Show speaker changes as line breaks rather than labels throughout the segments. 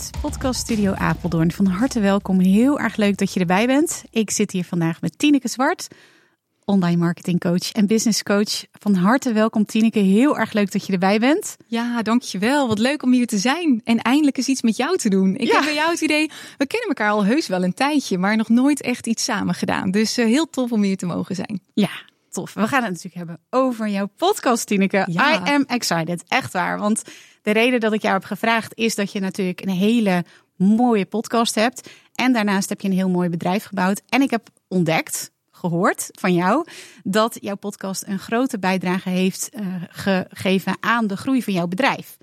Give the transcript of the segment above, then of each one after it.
Vanuit Podcast Studio Apeldoorn. Van harte welkom. Heel erg leuk dat je erbij bent. Ik zit hier vandaag met Tineke Zwart, online marketing coach en business coach. Van harte welkom Tineke. Heel erg leuk dat je erbij bent.
Ja, dankjewel. Wat leuk om hier te zijn. En eindelijk eens iets met jou te doen. Ik heb bij jou het idee, we kennen elkaar al heus wel een tijdje, maar nog nooit echt iets samen gedaan. Dus uh, heel tof om hier te mogen zijn.
Ja, tof. We gaan het natuurlijk hebben over jouw podcast, Tineke. I am excited. Echt waar. Want de reden dat ik jou heb gevraagd is dat je natuurlijk een hele mooie podcast hebt. En daarnaast heb je een heel mooi bedrijf gebouwd. En ik heb ontdekt, gehoord van jou, dat jouw podcast een grote bijdrage heeft uh, gegeven aan de groei van jouw bedrijf.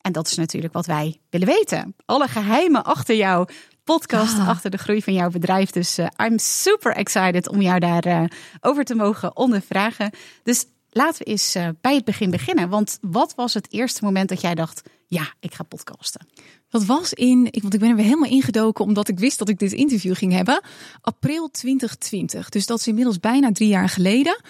En dat is natuurlijk wat wij willen weten. Alle geheimen achter jouw podcast, ah. achter de groei van jouw bedrijf. Dus uh, I'm super excited om jou daarover uh, over te mogen ondervragen. Dus laten we eens uh, bij het begin beginnen. Want wat was het eerste moment dat jij dacht: ja, ik ga podcasten?
Dat was in, ik, want ik ben er weer helemaal ingedoken omdat ik wist dat ik dit interview ging hebben. April 2020. Dus dat is inmiddels bijna drie jaar geleden.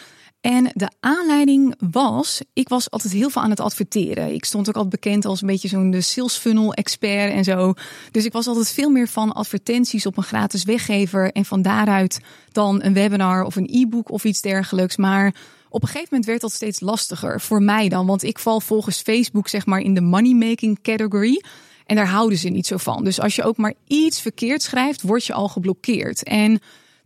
En de aanleiding was, ik was altijd heel veel aan het adverteren. Ik stond ook altijd bekend als een beetje zo'n sales funnel expert en zo. Dus ik was altijd veel meer van advertenties op een gratis weggever. En van daaruit dan een webinar of een e-book of iets dergelijks. Maar op een gegeven moment werd dat steeds lastiger voor mij dan. Want ik val volgens Facebook zeg maar in de money making category. En daar houden ze niet zo van. Dus als je ook maar iets verkeerd schrijft, word je al geblokkeerd. En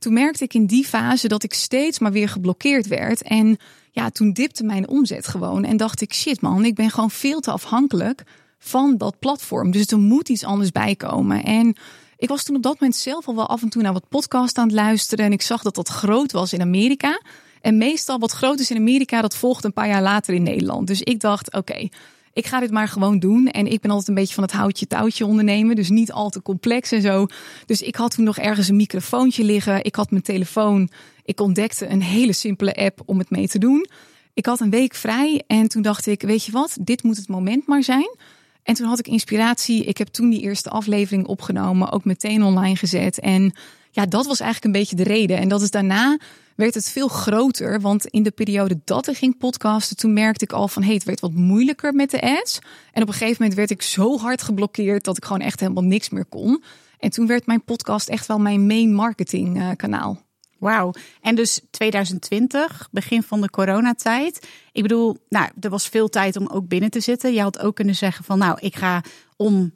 toen merkte ik in die fase dat ik steeds maar weer geblokkeerd werd. En ja, toen dipte mijn omzet gewoon. En dacht ik, shit man, ik ben gewoon veel te afhankelijk van dat platform. Dus er moet iets anders bij komen. En ik was toen op dat moment zelf al wel af en toe naar wat podcast aan het luisteren. En ik zag dat dat groot was in Amerika. En meestal wat groot is in Amerika, dat volgt een paar jaar later in Nederland. Dus ik dacht, oké, ik ga dit maar gewoon doen. En ik ben altijd een beetje van het houtje touwtje ondernemen. Dus niet al te complex en zo. Dus ik had toen nog ergens een microfoontje liggen. Ik had mijn telefoon. Ik ontdekte een hele simpele app om het mee te doen. Ik had een week vrij en toen dacht ik, weet je wat, dit moet het moment maar zijn. En toen had ik inspiratie. Ik heb toen die eerste aflevering opgenomen, ook meteen online gezet. En ja, dat was eigenlijk een beetje de reden. En dat is daarna werd het veel groter. Want in de periode dat ik ging podcasten, toen merkte ik al van hey, het werd wat moeilijker met de ads. En op een gegeven moment werd ik zo hard geblokkeerd dat ik gewoon echt helemaal niks meer kon. En toen werd mijn podcast echt wel mijn main marketing uh, kanaal.
Wauw. En dus 2020, begin van de coronatijd. Ik bedoel, nou, er was veel tijd om ook binnen te zitten. Je had ook kunnen zeggen van nou, ik ga om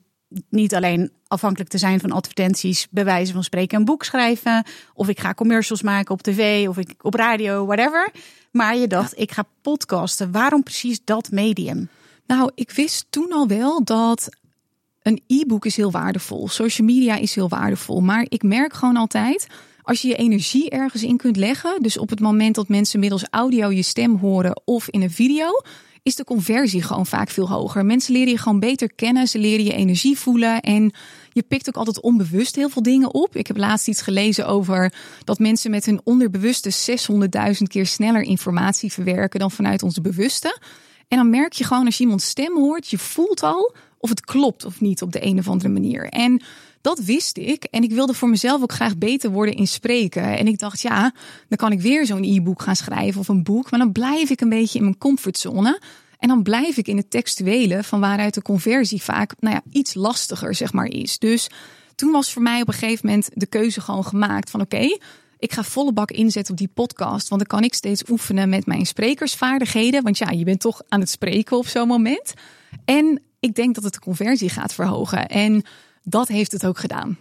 niet alleen afhankelijk te zijn van advertenties, bewijzen van spreken een boek schrijven. Of ik ga commercials maken op tv of ik op radio, whatever. Maar je dacht, ik ga podcasten. Waarom precies dat medium?
Nou, ik wist toen al wel dat een e-book is heel waardevol. Social media is heel waardevol. Maar ik merk gewoon altijd, als je je energie ergens in kunt leggen. Dus op het moment dat mensen middels audio je stem horen of in een video is de conversie gewoon vaak veel hoger. Mensen leren je gewoon beter kennen, ze leren je energie voelen en je pikt ook altijd onbewust heel veel dingen op. Ik heb laatst iets gelezen over dat mensen met hun onderbewuste 600.000 keer sneller informatie verwerken dan vanuit onze bewuste. En dan merk je gewoon als je iemand stem hoort, je voelt al of het klopt of niet op de een of andere manier. En dat wist ik. En ik wilde voor mezelf ook graag beter worden in spreken. En ik dacht, ja, dan kan ik weer zo'n e-book gaan schrijven of een boek. Maar dan blijf ik een beetje in mijn comfortzone. En dan blijf ik in het textuele, van waaruit de conversie vaak nou ja, iets lastiger zeg maar, is. Dus toen was voor mij op een gegeven moment de keuze gewoon gemaakt van oké, ik ga volle bak inzetten op die podcast. Want dan kan ik steeds oefenen met mijn sprekersvaardigheden. Want ja, je bent toch aan het spreken op zo'n moment. En ik denk dat het de conversie gaat verhogen. En dat heeft het ook gedaan.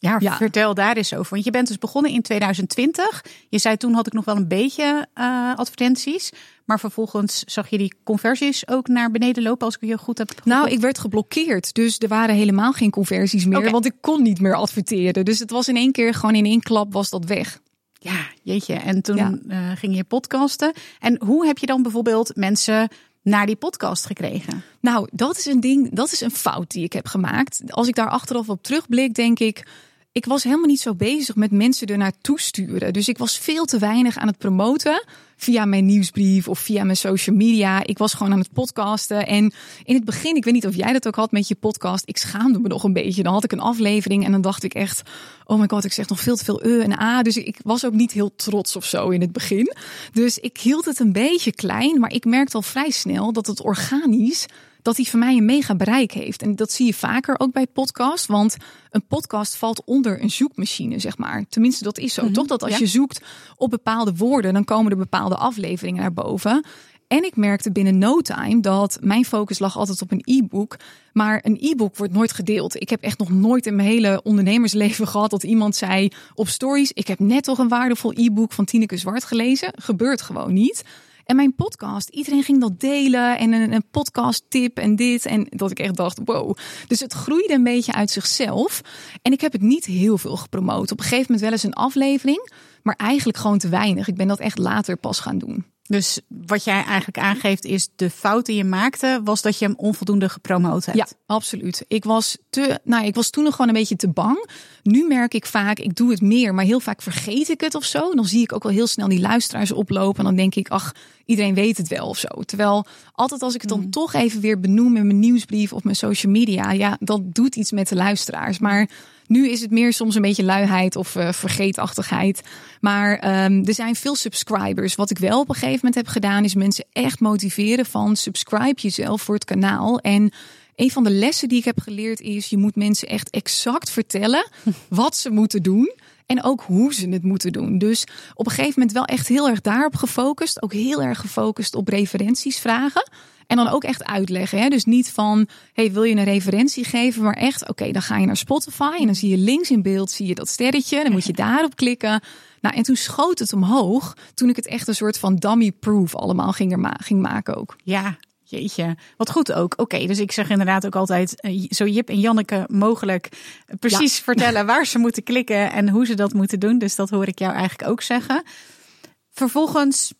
Ja, vertel daar eens over. Want je bent dus begonnen in 2020. Je zei toen had ik nog wel een beetje uh, advertenties. Maar vervolgens zag je die conversies ook naar beneden lopen als ik je goed heb.
Nou, ik werd geblokkeerd. Dus er waren helemaal geen conversies meer. Want ik kon niet meer adverteren. Dus het was in één keer gewoon in één klap was dat weg.
Ja, jeetje. En toen ja. uh, ging je podcasten. En hoe heb je dan bijvoorbeeld mensen naar die podcast gekregen?
Nou, dat is een ding, dat is een fout die ik heb gemaakt. Als ik daar achteraf op terugblik, denk ik, ik was helemaal niet zo bezig met mensen er naartoe sturen. Dus ik was veel te weinig aan het promoten via mijn nieuwsbrief of via mijn social media. Ik was gewoon aan het podcasten. En in het begin, ik weet niet of jij dat ook had met je podcast. Ik schaamde me nog een beetje. Dan had ik een aflevering en dan dacht ik echt, oh my god, ik zeg nog veel te veel e en a. Dus ik was ook niet heel trots of zo in het begin. Dus ik hield het een beetje klein, maar ik merkte al vrij snel dat het organisch dat hij voor mij een mega bereik heeft. En dat zie je vaker ook bij podcast. Want een podcast valt onder een zoekmachine, zeg maar. Tenminste, dat is zo. Mhm, toch dat als je zoekt op bepaalde woorden, dan komen er bepaalde afleveringen naar boven. En ik merkte binnen no time dat mijn focus lag altijd op een e-book. Maar een e-book wordt nooit gedeeld. Ik heb echt nog nooit in mijn hele ondernemersleven gehad dat iemand zei op stories: Ik heb net toch een waardevol e-book van Tineke Zwart gelezen. Gebeurt gewoon niet. En mijn podcast, iedereen ging dat delen en een, een podcast tip en dit. En dat ik echt dacht, wow. Dus het groeide een beetje uit zichzelf. En ik heb het niet heel veel gepromoot. Op een gegeven moment wel eens een aflevering, maar eigenlijk gewoon te weinig. Ik ben dat echt later pas gaan doen.
Dus wat jij eigenlijk aangeeft is de fout die je maakte, was dat je hem onvoldoende gepromoot hebt.
Ja, absoluut. Ik was te, nou, ik was toen nog gewoon een beetje te bang. Nu merk ik vaak, ik doe het meer, maar heel vaak vergeet ik het of zo. Dan zie ik ook wel heel snel die luisteraars oplopen. En dan denk ik, ach, iedereen weet het wel of zo. Terwijl altijd als ik het dan mm. toch even weer benoem in mijn nieuwsbrief of mijn social media, ja, dat doet iets met de luisteraars. Maar nu is het meer soms een beetje luiheid of uh, vergeetachtigheid. Maar um, er zijn veel subscribers. Wat ik wel op een gegeven moment heb gedaan, is mensen echt motiveren van subscribe jezelf voor het kanaal. En een van de lessen die ik heb geleerd is: je moet mensen echt exact vertellen wat ze moeten doen. En ook hoe ze het moeten doen. Dus op een gegeven moment wel echt heel erg daarop gefocust. Ook heel erg gefocust op referenties vragen. En dan ook echt uitleggen. Hè? Dus niet van, hey, wil je een referentie geven? Maar echt, oké, dan ga je naar Spotify en dan zie je links in beeld, zie je dat sterretje. Dan moet je daarop klikken. Nou, en toen schoot het omhoog. Toen ik het echt een soort van dummy-proof allemaal ging, er ma ging maken ook.
Ja, Jeetje, wat goed ook. Oké, dus ik zeg inderdaad ook altijd eh, zo Jip en Janneke mogelijk precies vertellen waar ze moeten klikken en hoe ze dat moeten doen. Dus dat hoor ik jou eigenlijk ook zeggen. Vervolgens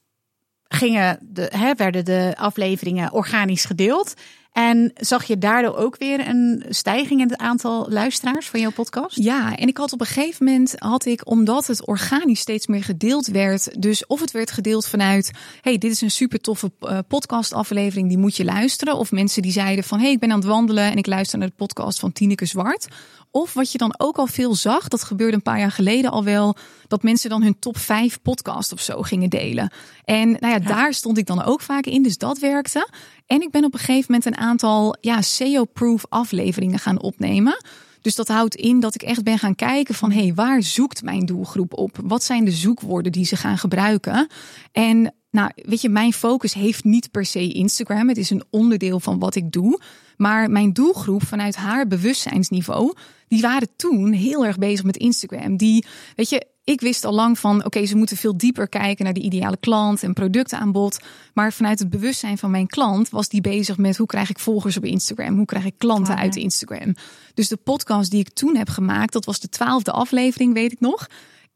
gingen de, hè, werden de afleveringen organisch gedeeld. En zag je daardoor ook weer een stijging in het aantal luisteraars van jouw podcast?
Ja, en ik had op een gegeven moment had ik, omdat het organisch steeds meer gedeeld werd, dus of het werd gedeeld vanuit, hey, dit is een super toffe uh, podcastaflevering, die moet je luisteren. Of mensen die zeiden van, hey, ik ben aan het wandelen en ik luister naar de podcast van Tineke Zwart. Of wat je dan ook al veel zag, dat gebeurde een paar jaar geleden al wel, dat mensen dan hun top 5 podcast of zo gingen delen. En nou ja, daar stond ik dan ook vaak in, dus dat werkte. En ik ben op een gegeven moment een aantal ja, SEO-proof afleveringen gaan opnemen. Dus dat houdt in dat ik echt ben gaan kijken van hé, hey, waar zoekt mijn doelgroep op? Wat zijn de zoekwoorden die ze gaan gebruiken? En nou, weet je, mijn focus heeft niet per se Instagram. Het is een onderdeel van wat ik doe. Maar mijn doelgroep vanuit haar bewustzijnsniveau, die waren toen heel erg bezig met Instagram. Die, weet je, ik wist al lang van, oké, ze moeten veel dieper kijken naar de ideale klant en productaanbod. Maar vanuit het bewustzijn van mijn klant was die bezig met hoe krijg ik volgers op Instagram? Hoe krijg ik klanten uit Instagram? Dus de podcast die ik toen heb gemaakt, dat was de twaalfde aflevering, weet ik nog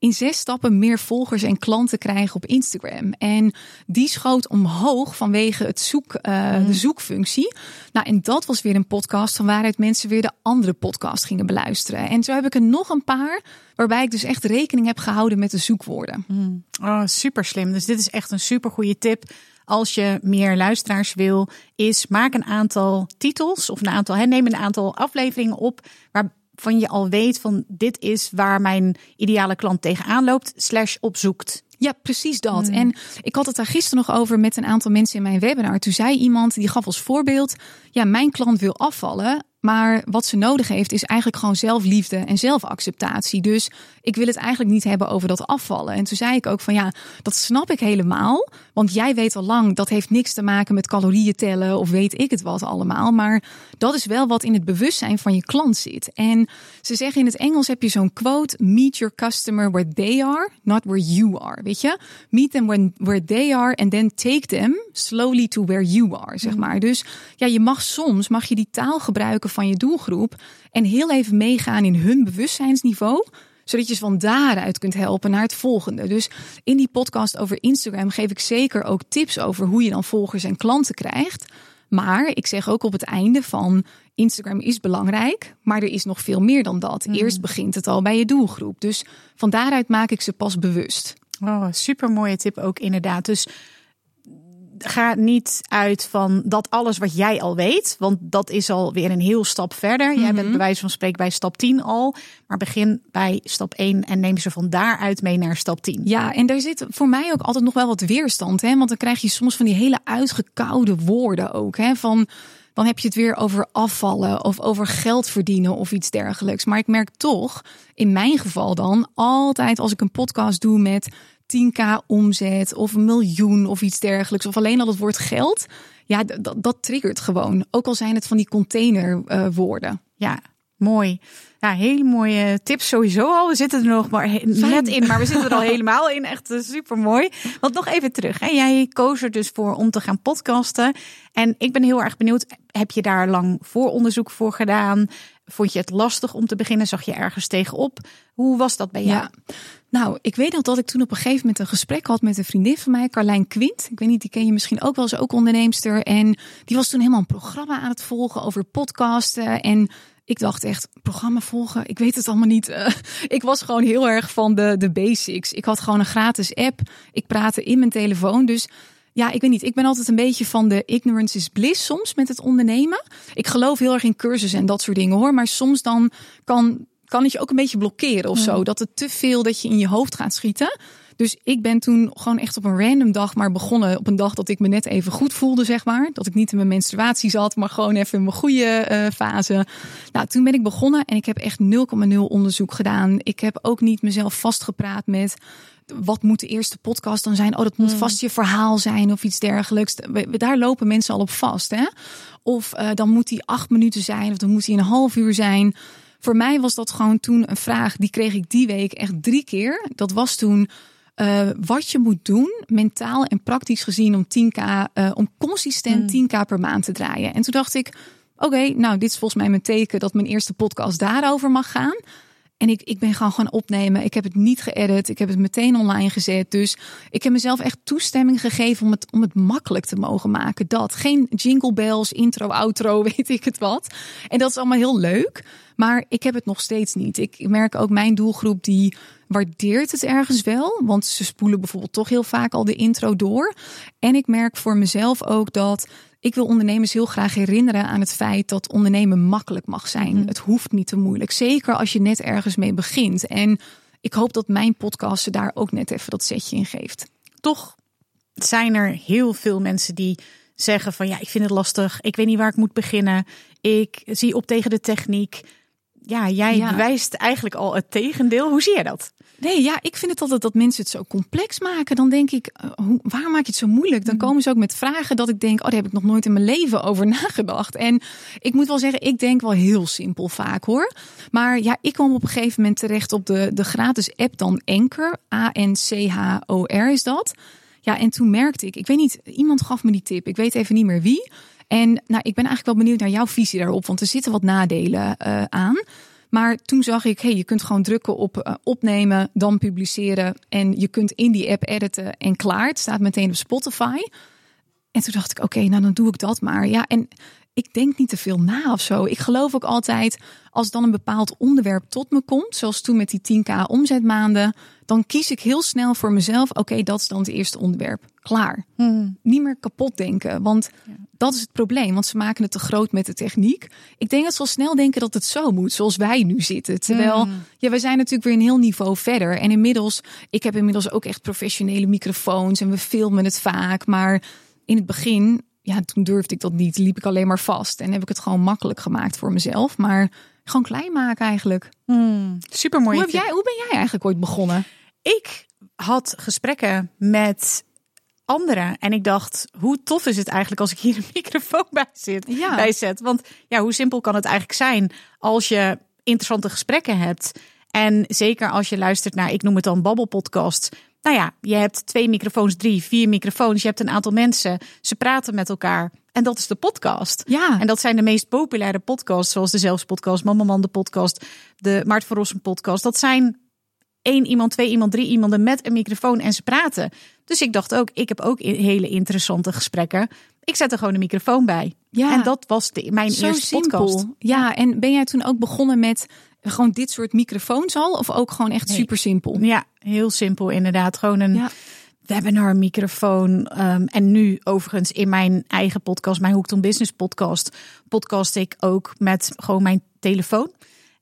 in zes stappen meer volgers en klanten krijgen op Instagram. En die schoot omhoog vanwege het zoek, uh, de mm. zoekfunctie. Nou, en dat was weer een podcast van waaruit mensen weer de andere podcast gingen beluisteren. En zo heb ik er nog een paar waarbij ik dus echt rekening heb gehouden met de zoekwoorden.
Mm. Oh, super slim. Dus dit is echt een super goede tip als je meer luisteraars wil, is maak een aantal titels of een aantal, hè, neem een aantal afleveringen op waar van je al weet van dit is waar mijn ideale klant tegenaan loopt, slash opzoekt.
Ja, precies dat. Hmm. En ik had het daar gisteren nog over met een aantal mensen in mijn webinar. Toen zei iemand, die gaf als voorbeeld, ja, mijn klant wil afvallen, maar wat ze nodig heeft is eigenlijk gewoon zelfliefde en zelfacceptatie. Dus ik wil het eigenlijk niet hebben over dat afvallen. En toen zei ik ook van ja, dat snap ik helemaal. Want jij weet al lang, dat heeft niks te maken met calorieën tellen of weet ik het wat allemaal. Maar dat is wel wat in het bewustzijn van je klant zit. En ze zeggen in het Engels heb je zo'n quote: Meet your customer where they are, not where you are. Weet je? Meet them when, where they are and then take them slowly to where you are, zeg mm. maar. Dus ja, je mag soms, mag je die taal gebruiken van je doelgroep en heel even meegaan in hun bewustzijnsniveau zodat je ze van daaruit kunt helpen naar het volgende. Dus in die podcast over Instagram geef ik zeker ook tips over hoe je dan volgers en klanten krijgt. Maar ik zeg ook op het einde van Instagram is belangrijk, maar er is nog veel meer dan dat. Mhm. Eerst begint het al bij je doelgroep. Dus van daaruit maak ik ze pas bewust.
Oh, super mooie tip ook inderdaad. Dus ga niet uit van dat alles wat jij al weet. Want dat is alweer een heel stap verder. Jij bent mhm. bij wijze van spreken bij stap 10 al. Maar begin bij stap 1 en neem ze van daaruit mee naar stap 10.
Ja, en daar zit voor mij ook altijd nog wel wat weerstand. Hè? Want dan krijg je soms van die hele uitgekoude woorden ook. Hè? Van dan heb je het weer over afvallen of over geld verdienen of iets dergelijks. Maar ik merk toch, in mijn geval dan, altijd als ik een podcast doe met 10k omzet of een miljoen of iets dergelijks, of alleen al het woord geld, ja, dat, dat triggert gewoon. Ook al zijn het van die containerwoorden. Uh,
ja, mooi. Ja, hele mooie tips sowieso al. We zitten er nog maar net in, maar we zitten er al helemaal in. Echt eh, super mooi. Want nog even terug. Hè? Jij koos er dus voor om te gaan podcasten. En ik ben heel erg benieuwd. Heb je daar lang vooronderzoek voor gedaan? Vond je het lastig om te beginnen? Zag je ergens tegenop? Hoe was dat bij jou?
Nou, ik weet nog dat ik toen op een gegeven moment een gesprek had met een vriendin van mij, Carlijn Quint. Ik weet niet, die ken je misschien ook wel, eens ook onderneemster. En die was toen helemaal een programma aan het volgen over podcasten. En ik dacht echt, programma volgen, ik weet het allemaal niet. ik was gewoon heel erg van de, de basics. Ik had gewoon een gratis app. Ik praatte in mijn telefoon. Dus ja, ik weet niet. Ik ben altijd een beetje van de ignorance is bliss soms met het ondernemen. Ik geloof heel erg in cursussen en dat soort dingen hoor. Maar soms dan kan, kan het je ook een beetje blokkeren of zo. Dat het te veel dat je in je hoofd gaat schieten. Dus ik ben toen gewoon echt op een random dag maar begonnen. Op een dag dat ik me net even goed voelde, zeg maar. Dat ik niet in mijn menstruatie zat, maar gewoon even in mijn goede uh, fase. Nou, toen ben ik begonnen en ik heb echt 0,0 onderzoek gedaan. Ik heb ook niet mezelf vastgepraat met wat moet de eerste podcast dan zijn? Oh, dat moet hmm. vast je verhaal zijn of iets dergelijks. Daar lopen mensen al op vast. Hè? Of uh, dan moet die acht minuten zijn of dan moet hij een half uur zijn. Voor mij was dat gewoon toen een vraag, die kreeg ik die week echt drie keer. Dat was toen uh, wat je moet doen, mentaal en praktisch gezien, om 10k, uh, eh, om consistent 10k hmm. per maand te draaien. En toen dacht ik, oké, nou, dit is volgens mij mijn teken dat mijn eerste podcast daarover mag gaan. En ik, ik ben gewoon gaan opnemen. Ik heb het niet geëdit. Ik heb het meteen online gezet. Dus ik heb mezelf echt toestemming gegeven om het, om het makkelijk te mogen maken. Dat. Geen jingle bells, intro, outro, weet ik het wat. En dat is allemaal heel leuk. Maar ik heb het nog steeds niet. Ik merk ook mijn doelgroep die waardeert het ergens wel. Want ze spoelen bijvoorbeeld toch heel vaak al de intro door. En ik merk voor mezelf ook dat ik wil ondernemers heel graag herinneren aan het feit dat ondernemen makkelijk mag zijn. Mhm. Het hoeft niet te moeilijk. Zeker als je net ergens mee begint. En ik hoop dat mijn podcast ze daar ook net even dat setje in geeft.
Toch zijn er heel veel mensen die zeggen van ja, ik vind het lastig. Ik weet niet waar ik moet beginnen. Ik zie op tegen de techniek. Ja, jij ja. bewijst eigenlijk al het tegendeel. Hoe zie je dat?
Nee, ja, ik vind het altijd dat mensen het zo complex maken. Dan denk ik, uh, hoe, waar maak je het zo moeilijk? Dan mm. komen ze ook met vragen dat ik denk, oh, daar heb ik nog nooit in mijn leven over nagedacht. En ik moet wel zeggen, ik denk wel heel simpel vaak hoor. Maar ja, ik kwam op een gegeven moment terecht op de, de gratis app dan Anchor. A-N-C-H-O-R is dat. Ja, en toen merkte ik, ik weet niet, iemand gaf me die tip. Ik weet even niet meer wie. En nou, ik ben eigenlijk wel benieuwd naar jouw visie daarop, want er zitten wat nadelen uh, aan. Maar toen zag ik, hey, je kunt gewoon drukken op uh, opnemen, dan publiceren. En je kunt in die app editen en klaar. Het staat meteen op Spotify. En toen dacht ik, oké, nou dan doe ik dat maar. Ja, en ik denk niet te veel na of zo. Ik geloof ook altijd, als dan een bepaald onderwerp tot me komt, zoals toen met die 10k omzetmaanden, dan kies ik heel snel voor mezelf, oké, dat is dan het eerste onderwerp. Klaar. Hmm. Niet meer kapot denken, want dat is het probleem, want ze maken het te groot met de techniek. Ik denk dat ze al snel denken dat het zo moet, zoals wij nu zitten. Terwijl, hmm. ja, we zijn natuurlijk weer een heel niveau verder. En inmiddels, ik heb inmiddels ook echt professionele microfoons en we filmen het vaak, maar in het begin ja, toen durfde ik dat niet. Liep ik alleen maar vast. En heb ik het gewoon makkelijk gemaakt voor mezelf. Maar gewoon klein maken eigenlijk.
Hmm, super mooi.
Hoe, jij, hoe ben jij eigenlijk ooit begonnen?
Ik had gesprekken met anderen. En ik dacht, hoe tof is het eigenlijk als ik hier een microfoon bij, zit, ja. bij zet? Want ja, hoe simpel kan het eigenlijk zijn als je interessante gesprekken hebt. En zeker als je luistert naar, ik noem het dan babbelpodcast nou ja, je hebt twee microfoons, drie, vier microfoons. Je hebt een aantal mensen. Ze praten met elkaar. En dat is de podcast.
Ja.
En dat zijn de meest populaire podcasts, zoals de Zelfspodcast, Mama Man de podcast, de Maart van Rossum podcast. Dat zijn één iemand, twee iemand, drie iemanden met een microfoon en ze praten. Dus ik dacht ook, ik heb ook hele interessante gesprekken. Ik zet er gewoon een microfoon bij. Ja, en dat was de, mijn eerste simpel. podcast.
Ja, en ben jij toen ook begonnen met gewoon dit soort microfoons al? Of ook gewoon echt super simpel?
Ja, heel simpel inderdaad. Gewoon een webinar microfoon. Ehm, en nu overigens in mijn eigen podcast, mijn Hoekton Business podcast, podcast ik ook met gewoon mijn telefoon.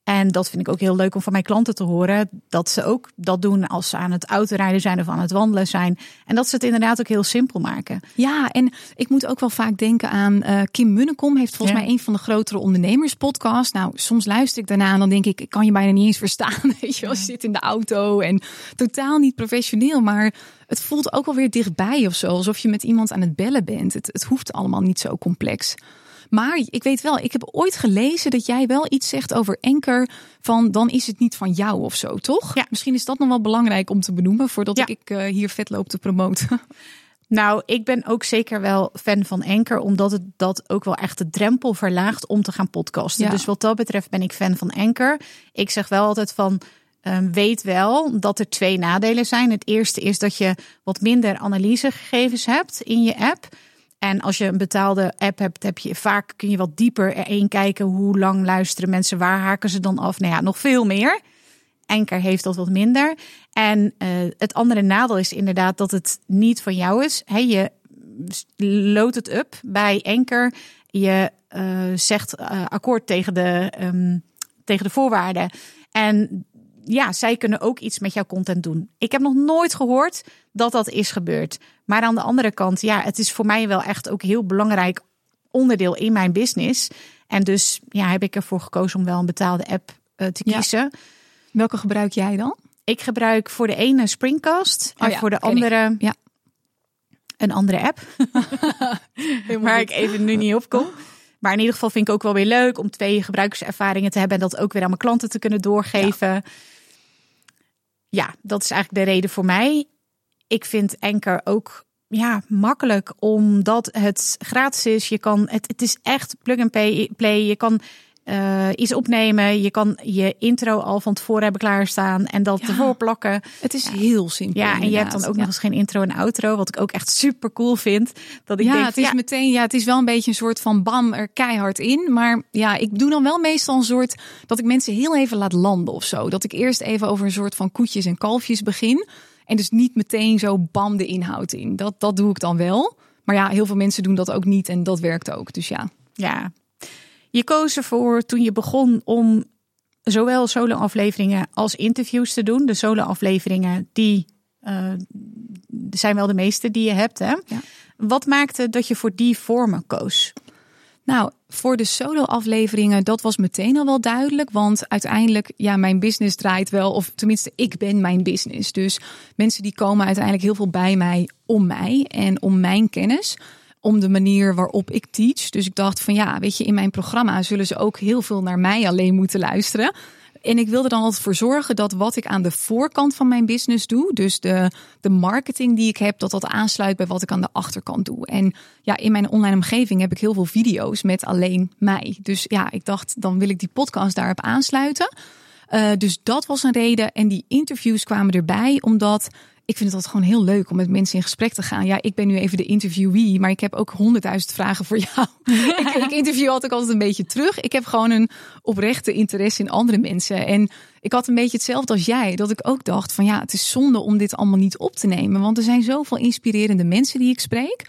En dat vind ik ook heel leuk om van mijn klanten te horen. Dat ze ook dat doen als ze aan het autorijden zijn of aan het wandelen zijn. En dat ze het inderdaad ook heel simpel maken.
Ja, en ik moet ook wel vaak denken aan uh, Kim Munnekom. Heeft volgens mij een van de grotere ondernemerspodcasts. Nou, soms luister ik daarna en dan denk ik, ik kan je bijna niet eens verstaan. Weet je, als je zit in de auto en totaal niet professioneel. Maar het voelt ook wel weer dichtbij of zo. Alsof je met iemand aan het bellen bent. Het, het hoeft allemaal niet zo complex. Maar ik weet wel, ik heb ooit gelezen dat jij wel iets zegt over Enker. Van dan is het niet van jou of zo, toch? Ja. Misschien is dat nog wel belangrijk om te benoemen voordat ik uh, hier vet loop te promoten.
Nou, ik ben ook zeker wel fan van Enker, omdat het dat ook wel echt de drempel verlaagt om te gaan podcasten. Dus wat dat betreft ben ik fan van Enker. Ik zeg wel altijd van. Um, weet wel dat er twee nadelen zijn. Het eerste is dat je wat minder analysegegevens hebt in je app. En als je een betaalde app hebt, heb je vaak kun je wat dieper erin kijken. Hoe lang luisteren mensen? Waar haken ze dan af? Nou ja, nog veel meer. Enker heeft dat wat minder. En uh, het andere nadeel is inderdaad dat het niet van jou is. Je load het up bij Enker. Je uh, zegt uh, akkoord tegen de, um, tegen de voorwaarden. En ja, zij kunnen ook iets met jouw content doen. Ik heb nog nooit gehoord dat dat is gebeurd. Maar aan de andere kant, ja, het is voor mij wel echt ook heel belangrijk onderdeel in mijn business. En dus ja, heb ik ervoor gekozen om wel een betaalde app uh, te kiezen.
Welke gebruik jij dan?
Ik gebruik voor de ene Springcast en oh voor de andere ja. een andere app. Waar ik even nu niet op kom. Maar in ieder geval vind ik ook wel weer leuk om twee gebruikerservaringen te hebben en dat ook weer aan mijn klanten te kunnen doorgeven ja, dat is eigenlijk de reden voor mij. Ik vind Anchor ook ja, makkelijk omdat het gratis is. Je kan, het, het is echt plug and play. Je kan uh, iets opnemen. Je kan je intro al van tevoren hebben klaarstaan en dat ja, ervoor plakken.
Het is heel simpel.
Ja, en je hebt dan ook nog eens geen intro en outro, wat ik ook echt super cool vind. Dat ik
ja,
denk,
het is meteen, ja, het is wel een beetje een soort van bam er keihard in. Maar ja, ik doe dan wel meestal een soort dat ik mensen heel even laat landen of zo. Dat ik eerst even over een soort van koetjes en kalfjes begin. En dus niet meteen zo bam de inhoud in. Dat, dat doe ik dan wel. Maar ja, heel veel mensen doen dat ook niet en dat werkt ook. Dus ja.
Ja, je koos ervoor toen je begon om zowel solo-afleveringen als interviews te doen. De solo-afleveringen, die uh, zijn wel de meeste die je hebt. Hè? Ja. Wat maakte dat je voor die vormen koos?
Nou, voor de solo-afleveringen, dat was meteen al wel duidelijk. Want uiteindelijk, ja, mijn business draait wel. Of tenminste, ik ben mijn business. Dus mensen die komen uiteindelijk heel veel bij mij om mij en om mijn kennis om de manier waarop ik teach. Dus ik dacht van ja, weet je, in mijn programma zullen ze ook heel veel naar mij alleen moeten luisteren. En ik wilde dan altijd voor zorgen dat wat ik aan de voorkant van mijn business doe, dus de, de marketing die ik heb, dat dat aansluit bij wat ik aan de achterkant doe. En ja, in mijn online omgeving heb ik heel veel video's met alleen mij. Dus ja, ik dacht, dan wil ik die podcast daarop aansluiten. Uh, dus dat was een reden. En die interviews kwamen erbij, omdat ik vind het altijd gewoon heel leuk om met mensen in gesprek te gaan. Ja, ik ben nu even de interviewee, maar ik heb ook honderdduizend vragen voor jou. ik, ik, interview altijd altijd een beetje terug. Ik heb gewoon een oprechte interesse in andere mensen. En ik had een beetje hetzelfde als jij, dat ik ook dacht van ja, het is zonde om dit allemaal niet op te nemen. Want er zijn zoveel inspirerende mensen die ik spreek.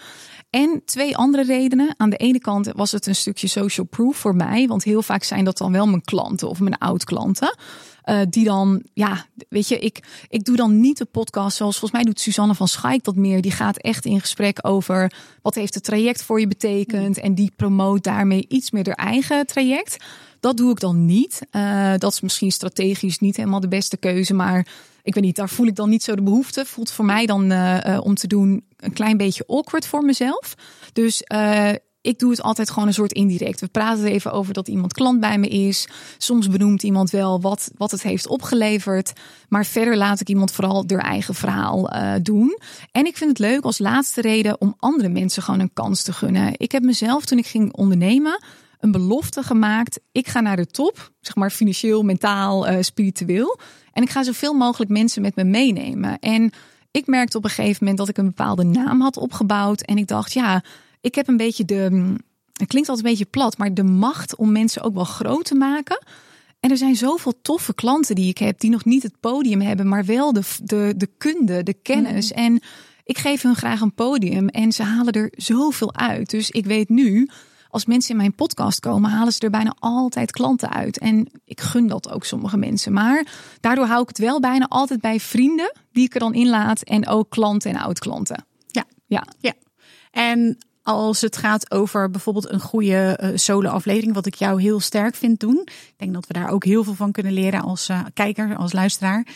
En twee andere redenen. Aan de ene kant was het een stukje social proof voor mij. Want heel vaak zijn dat dan wel mijn klanten of mijn oud-klanten. Uh, die dan, ja, weet je, ik, ik doe dan niet de podcast zoals volgens mij doet Suzanne van Schaik dat meer. Die gaat echt in gesprek over wat heeft het traject voor je betekend. En die promoot daarmee iets meer haar eigen traject. Dat doe ik dan niet. Uh, dat is misschien strategisch niet helemaal de beste keuze. Maar ik weet niet, daar voel ik dan niet zo de behoefte. Voelt voor mij dan uh, om te doen een klein beetje awkward voor mezelf. Dus uh, ik doe het altijd gewoon een soort indirect. We praten even over dat iemand klant bij me is. Soms benoemt iemand wel wat, wat het heeft opgeleverd. Maar verder laat ik iemand vooral door eigen verhaal doen. En ik vind het leuk als laatste reden om andere mensen gewoon een kans te gunnen. Ik heb mezelf toen ik ging ondernemen een belofte gemaakt. Ik ga naar de top, zeg maar financieel, mentaal, uh, spiritueel. En ik ga zoveel mogelijk mensen met me meenemen. En ik merkte op een gegeven moment dat ik een bepaalde naam had opgebouwd. En ik dacht, ja, ik heb een beetje de. Mm, het klinkt altijd een beetje plat, maar de macht om mensen ook wel groot te maken. En er zijn zoveel toffe klanten die ik heb, die nog niet het podium hebben, maar wel de, de, de kunde, de kennis. Mm. En ik geef hun graag een podium en ze halen er zoveel uit. Dus ik weet nu, als mensen in mijn podcast komen, halen ze er bijna altijd klanten uit. En ik gun dat ook sommige mensen. Maar daardoor hou ik het wel bijna altijd bij vrienden die ik er dan inlaat. En ook klanten en oud-klanten.
Ja. ja. ja. En als het gaat over bijvoorbeeld een goede uh, solo-aflevering, wat ik jou heel sterk vind doen. Ik denk dat we daar ook heel veel van kunnen leren als uh, kijker, als luisteraar.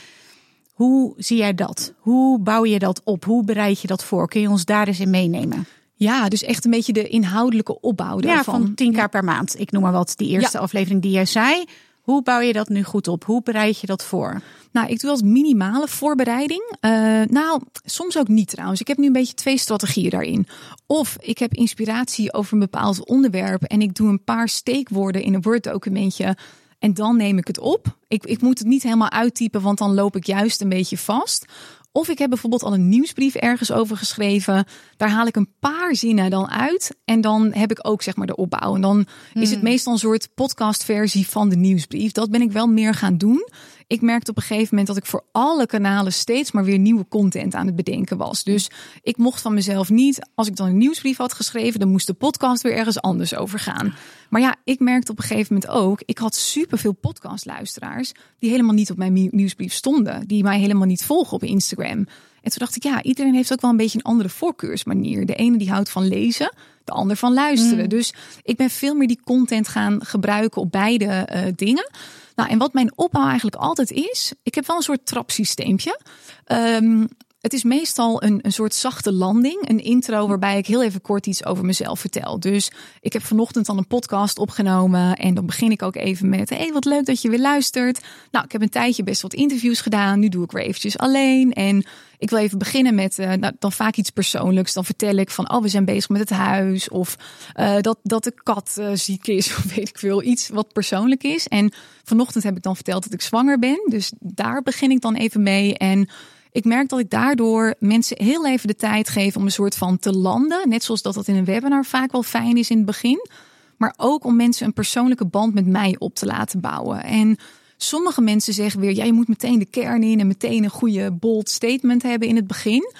Hoe zie jij dat? Hoe bouw je dat op? Hoe bereid je dat voor? Kun je ons daar eens in meenemen?
Ja, dus echt een beetje de inhoudelijke opbouw daarvan.
Ja, van 10 keer per maand. Ik noem maar wat, die eerste aflevering die jij zei. Hoe bouw je dat nu goed op? Hoe bereid je dat voor?
Nou, ik doe als minimale voorbereiding. Uh, nou, soms ook niet trouwens. Ik heb nu een beetje twee strategieën daarin. Of ik heb inspiratie over een bepaald onderwerp en ik doe een paar steekwoorden in een Word-documentje. En dan neem ik het op. Ik, ik moet het niet helemaal uittypen, want dan loop ik juist een beetje vast. Of ik heb bijvoorbeeld al een nieuwsbrief ergens over geschreven. Daar haal ik een paar zinnen dan uit. En dan heb ik ook zeg maar de opbouw. En dan is het hmm. meestal een soort podcastversie van de nieuwsbrief. Dat ben ik wel meer gaan doen ik merkte op een gegeven moment dat ik voor alle kanalen steeds maar weer nieuwe content aan het bedenken was. Dus ik mocht van mezelf niet, als ik dan een nieuwsbrief had geschreven, dan moest de podcast weer ergens anders over gaan. Maar ja, ik merkte op een gegeven moment ook, ik had superveel podcastluisteraars die helemaal niet op mijn nieuwsbrief stonden, die mij helemaal niet volgen op Instagram. En toen dacht ik, ja, iedereen heeft ook wel een beetje een andere voorkeursmanier. De ene die houdt van lezen, de ander van luisteren. Mm. Dus ik ben veel meer die content gaan gebruiken op beide uh, dingen. Nou, en wat mijn opbouw eigenlijk altijd is, ik heb wel een soort trapsysteempje. Um, het is meestal een, een soort zachte landing, een intro waarbij ik heel even kort iets over mezelf vertel. Dus ik heb vanochtend dan een podcast opgenomen en dan begin ik ook even met: hey, wat leuk dat je weer luistert. Nou, ik heb een tijdje best wat interviews gedaan. Nu doe ik weer eventjes alleen en ik wil even beginnen met uh, nou, dan vaak iets persoonlijks. Dan vertel ik van, oh, we zijn bezig met het huis. Of uh, dat, dat de kat uh, ziek is. Of weet ik veel. Iets wat persoonlijk is. En vanochtend heb ik dan verteld dat ik zwanger ben. Dus daar begin ik dan even mee. En ik merk dat ik daardoor mensen heel even de tijd geef om een soort van te landen. Net zoals dat dat in een webinar vaak wel fijn is in het begin. Maar ook om mensen een persoonlijke band met mij op te laten bouwen. En sommige mensen zeggen weer, ja, je moet meteen de kern in en meteen een goede bold statement hebben in het begin.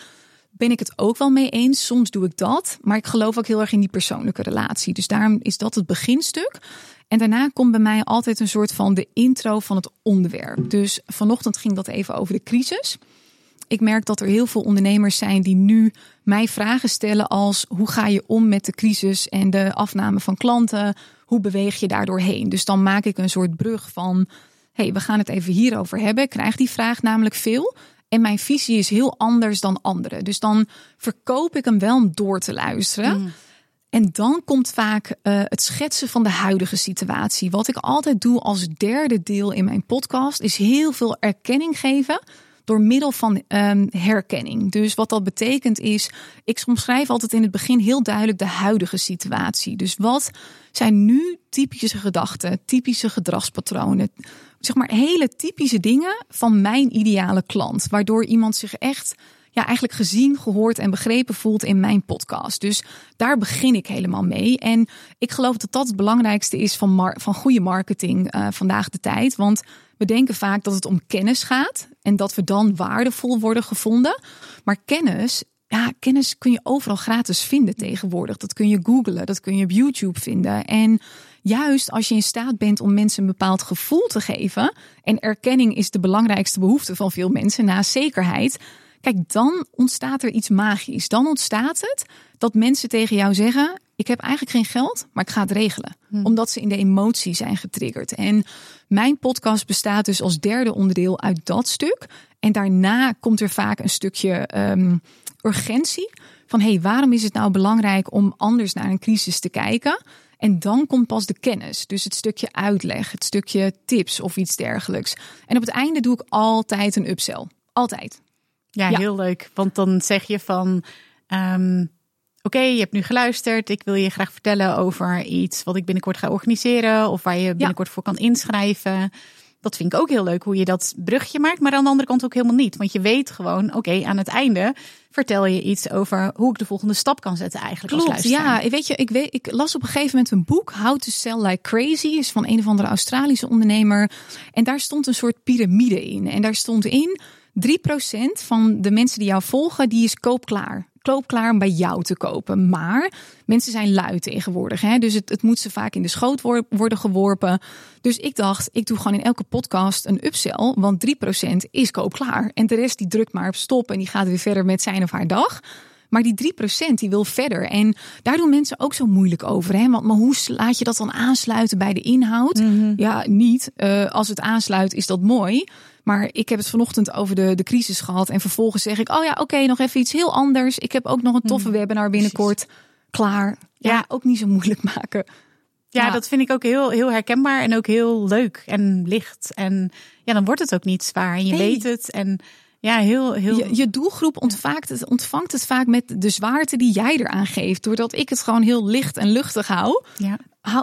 Ben ik het ook wel mee eens. Soms doe ik dat. Maar ik geloof ook heel erg in die persoonlijke relatie. Dus daarom is dat het beginstuk. En daarna komt bij mij altijd een soort van de intro van het onderwerp. Dus vanochtend ging dat even over de crisis ik merk dat er heel veel ondernemers zijn die nu mij vragen stellen als hoe ga je om met de crisis en de afname van klanten? Hoe beweeg je daardoor heen? Dus dan maak ik een soort brug van hey, we gaan het even hierover hebben. Ik krijg die vraag namelijk veel. En mijn visie is heel anders dan anderen. Dus dan verkoop ik hem wel om door te luisteren. Mm. En dan komt vaak uh, het schetsen van de huidige situatie. Wat ik altijd doe als derde deel in mijn podcast is heel veel erkenning geven door middel van um, herkenning. Dus wat dat betekent is, ik omschrijf altijd in het begin heel duidelijk de huidige situatie. Dus wat zijn nu typische gedachten, typische gedragspatronen, zeg maar hele typische dingen van mijn ideale klant, waardoor iemand zich echt ja, eigenlijk gezien, gehoord en begrepen voelt in mijn podcast. Dus daar begin ik helemaal mee. En ik geloof dat dat het belangrijkste is van, van goede marketing uh, vandaag de tijd. Want we denken vaak dat het om kennis gaat en dat we dan waardevol worden gevonden. Maar kennis, ja, kennis kun je overal gratis vinden tegenwoordig. Dat kun je googlen, dat kun je op YouTube vinden. En juist als je in staat bent om mensen een bepaald gevoel te geven, en erkenning is de belangrijkste behoefte van veel mensen na zekerheid. Kijk, dan ontstaat er iets magisch. Dan ontstaat het dat mensen tegen jou zeggen: ik heb eigenlijk geen geld, maar ik ga het regelen. Hmm. Omdat ze in de emotie zijn getriggerd. En mijn podcast bestaat dus als derde onderdeel uit dat stuk. En daarna komt er vaak een stukje um, urgentie. Van hé, hey, waarom is het nou belangrijk om anders naar een crisis te kijken? En dan komt pas de kennis. Dus het stukje uitleg, het stukje tips of iets dergelijks. En op het einde doe ik altijd een upsell. Altijd.
Ja, heel leuk. Want dan zeg je van. Um oké, je hebt nu geluisterd. Ik wil je graag vertellen over iets wat ik binnenkort ga organiseren. Of waar je binnenkort voor kan inschrijven. Dat vind ik ook heel leuk hoe je dat brugje maakt. Maar aan de andere kant ook helemaal niet. Want je weet gewoon, oké, aan het einde vertel je iets over hoe ik de volgende stap kan zetten eigenlijk
Klopt,
als
ja. Weet je, ik, weet, ik las op een gegeven moment een boek, How to Sell Like Crazy, is van een of andere Australische ondernemer. En daar stond een soort piramide in. En daar stond in, 3% van de mensen die jou volgen, die is koopklaar klaar om bij jou te kopen. Maar mensen zijn lui tegenwoordig. Hè? Dus het, het moet ze vaak in de schoot worden geworpen. Dus ik dacht, ik doe gewoon in elke podcast een upsell. Want 3% is koopklaar. En de rest die drukt maar op stop en die gaat weer verder met zijn of haar dag. Maar die 3% die wil verder. En daar doen mensen ook zo moeilijk over. Hè? Want maar hoe laat je dat dan aansluiten bij de inhoud? Mhm. Ja, niet. Uh, als het aansluit is dat mooi. Maar ik heb het vanochtend over de, de crisis gehad. En vervolgens zeg ik, oh ja, oké, nog even iets heel anders. Ik heb ook nog een toffe mm, webinar binnenkort. Klaar. Ja. ook niet zo moeilijk maken.
Ja, dat vind ik ook heel, heel herkenbaar en ook heel leuk en licht. En ja, dan wordt het ook niet zwaar en je weet het. En ja, heel, heel...
Je, je doelgroep ontvangt het, ontvangt het vaak met de zwaarte die jij eraan geeft. Doordat ik het gewoon heel licht en luchtig hou, ja.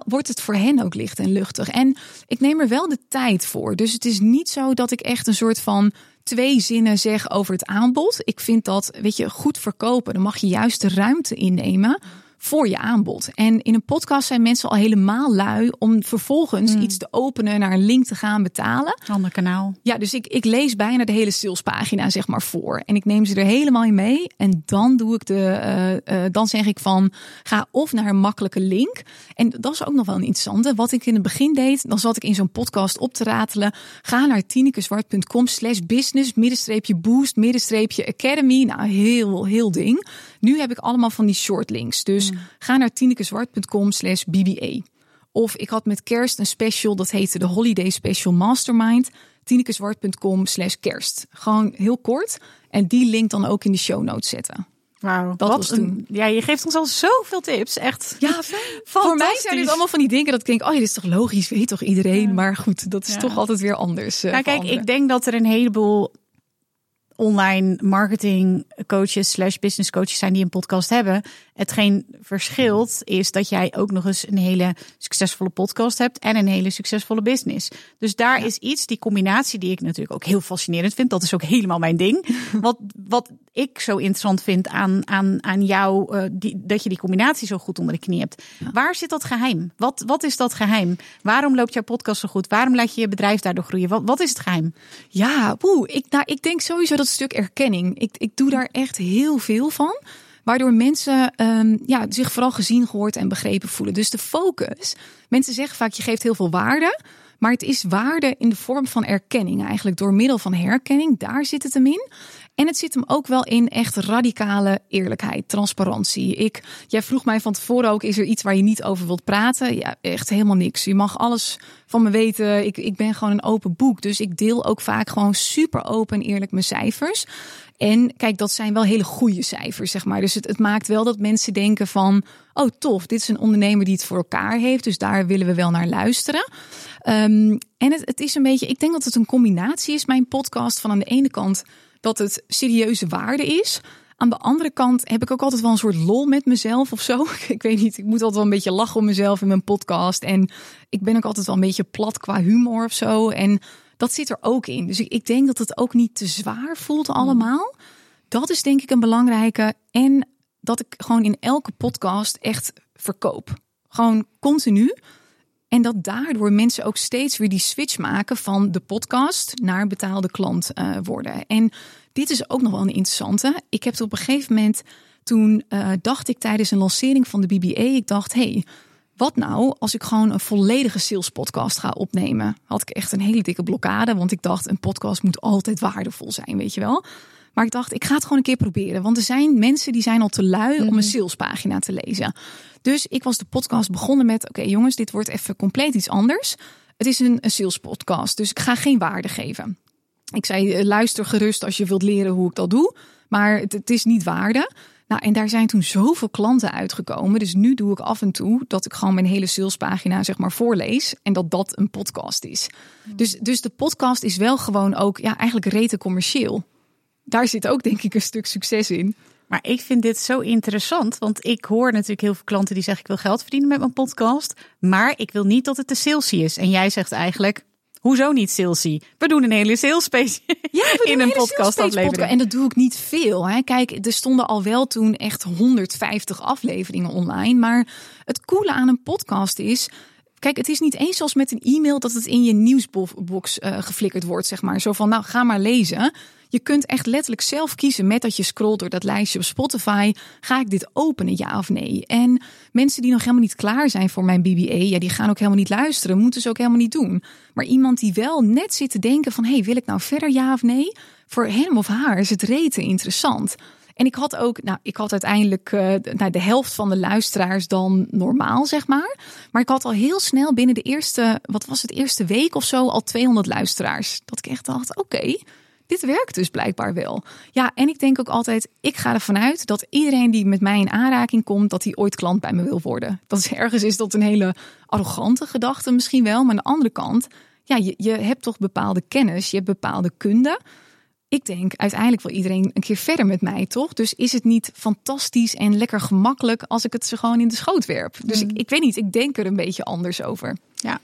wordt het voor hen ook licht en luchtig. En ik neem er wel de tijd voor. Dus het is niet zo dat ik echt een soort van twee zinnen zeg over het aanbod. Ik vind dat, weet je, goed verkopen. Dan mag je juist de ruimte innemen voor je aanbod. En in een podcast zijn mensen al helemaal lui om vervolgens hmm. iets te openen, naar een link te gaan betalen.
Ander kanaal.
Ja, dus ik, ik lees bijna de hele salespagina zeg maar voor. En ik neem ze er helemaal in mee. En dan doe ik de, uh, uh, dan zeg ik van ga of naar een makkelijke link. En dat is ook nog wel een interessante. Wat ik in het begin deed, dan zat ik in zo'n podcast op te ratelen. Ga naar tinekezwart.com slash business, middenstreepje boost, middenstreepje academy. Nou, heel, heel ding. Nu heb ik allemaal van die short links. Dus mm. ga naar tinekezwart.com slash BBA. Of ik had met kerst een special, dat heette de Holiday Special Mastermind. tinekezwart.com slash kerst. Gewoon heel kort. En die link dan ook in de show notes zetten.
Wauw, dat was toen. ja, je geeft ons al zoveel tips. Echt.
Ja, voor mij zijn dit allemaal van die dingen dat ik denk, oh, dit is toch logisch, weet toch iedereen. Maar goed, dat is toch altijd weer anders.
Uh, kijk, ik denk dat er een heleboel online marketing coaches slash business coaches zijn die een podcast hebben. Hetgeen verschilt is dat jij ook nog eens een hele succesvolle podcast hebt en een hele succesvolle business. Dus daar is iets, die combinatie die ik natuurlijk ook heel fascinerend vind. Dat is ook helemaal mijn ding. Wat, wat ik zo interessant vind aan, aan, aan jou, uh, die, dat je die combinatie zo goed onder de knie hebt. Waar zit dat geheim? Wat, wat is dat geheim? Waarom loopt jouw podcast zo goed? Waarom laat je je bedrijf daardoor groeien? Wat, wat is het geheim?
Ja, poeh, ik, nou, ik denk sowieso dat stuk erkenning. Ik, ik doe daar echt heel veel van. Waardoor mensen um, ja, zich vooral gezien, gehoord en begrepen voelen. Dus de focus. Mensen zeggen vaak, je geeft heel veel waarde. Maar het is waarde in de vorm van erkenning. Eigenlijk door middel van herkenning. Daar zit het hem in. En het zit hem ook wel in echt radicale eerlijkheid, transparantie. Ik, jij vroeg mij van tevoren ook, is er iets waar je niet over wilt praten? Ja, echt helemaal niks. Je mag alles van me weten. Ik, ik ben gewoon een open boek. Dus ik deel ook vaak gewoon super open en eerlijk mijn cijfers. En kijk, dat zijn wel hele goede cijfers, zeg maar. Dus het, het maakt wel dat mensen denken van, oh tof, dit is een ondernemer die het voor elkaar heeft. Dus daar willen we wel naar luisteren. Um, en het, het is een beetje, ik denk dat het een combinatie is, mijn podcast. Van aan de ene kant dat het serieuze waarde is. Aan de andere kant heb ik ook altijd wel een soort lol met mezelf of zo. Ik weet niet, ik moet altijd wel een beetje lachen om mezelf in mijn podcast. En ik ben ook altijd wel een beetje plat qua humor of zo. En dat zit er ook in. Dus ik, ik denk dat het ook niet te zwaar voelt allemaal. Dat is denk ik een belangrijke. En dat ik gewoon in elke podcast echt verkoop. Gewoon continu. En dat daardoor mensen ook steeds weer die switch maken van de podcast naar betaalde klant uh, worden. En dit is ook nog wel een interessante. Ik heb op een gegeven moment, toen uh, dacht ik tijdens een lancering van de BBA, ik dacht, hey, wat nou als ik gewoon een volledige sales podcast ga opnemen? Had ik echt een hele dikke blokkade, want ik dacht, een podcast moet altijd waardevol zijn, weet je wel. Maar ik dacht, ik ga het gewoon een keer proberen. Want er zijn mensen die zijn al te lui om een mhm. salespagina te lezen. Dus ik was de podcast begonnen met: oké jongens, dit wordt even compleet iets anders. Het is een, een sales podcast, dus ik ga geen waarde geven. Ik zei: eh, luister gerust als je wilt leren hoe ik dat doe, maar het, het is niet waarde. Nou, en daar zijn toen zoveel klanten uitgekomen. Dus nu doe ik af en toe dat ik gewoon mijn hele salespagina zeg maar voorlees. En dat dat een podcast is. Dus, dus de podcast is wel gewoon ook ja, eigenlijk rete commercieel. Daar zit ook denk ik een stuk succes in.
Maar ik vind dit zo interessant, want ik hoor natuurlijk heel veel klanten die zeggen ik wil geld verdienen met mijn podcast, maar ik wil niet dat het te salesy is. En jij zegt eigenlijk, Hoezo niet salesy? We doen een hele sales ja, in een, podcast aflevering.
En dat doe ik niet veel. Hè. Kijk, er stonden al wel toen echt 150 afleveringen online. Maar het coole aan een podcast is, Kijk, het is niet eens zoals met een e-mail dat het in je nieuwsbox uh, geflikkerd wordt, zeg maar. Zo van, nou, ga maar lezen. Je kunt echt letterlijk zelf kiezen met dat je scrolt door dat lijstje op Spotify. Ga ik dit openen, ja of nee? En mensen die nog helemaal niet klaar zijn voor mijn BBA, ja, die gaan ook helemaal niet luisteren. Moeten ze ook helemaal niet doen. Maar iemand die wel net zit te denken van, hey, wil ik nou verder, ja of nee? Voor hem of haar is het rete interessant. En ik had ook, nou, ik had uiteindelijk uh, nou, de helft van de luisteraars dan normaal, zeg maar. Maar ik had al heel snel binnen de eerste, wat was het, eerste week of zo, al 200 luisteraars. Dat ik echt dacht, oké, dit werkt dus blijkbaar wel. Ja, en ik denk ook altijd, ik ga ervan uit dat iedereen die met mij in aanraking komt, dat hij ooit klant bij me wil worden. Dat is ergens is dat een hele arrogante gedachte misschien wel, maar aan de andere kant, ja, je, je hebt toch bepaalde kennis, je hebt bepaalde kunde ik denk uiteindelijk wil iedereen een keer verder met mij, toch? Dus is het niet fantastisch en lekker gemakkelijk als ik het ze gewoon in de schoot werp? Dus ik, mm. ik weet niet, ik denk er een beetje anders over.
Ja.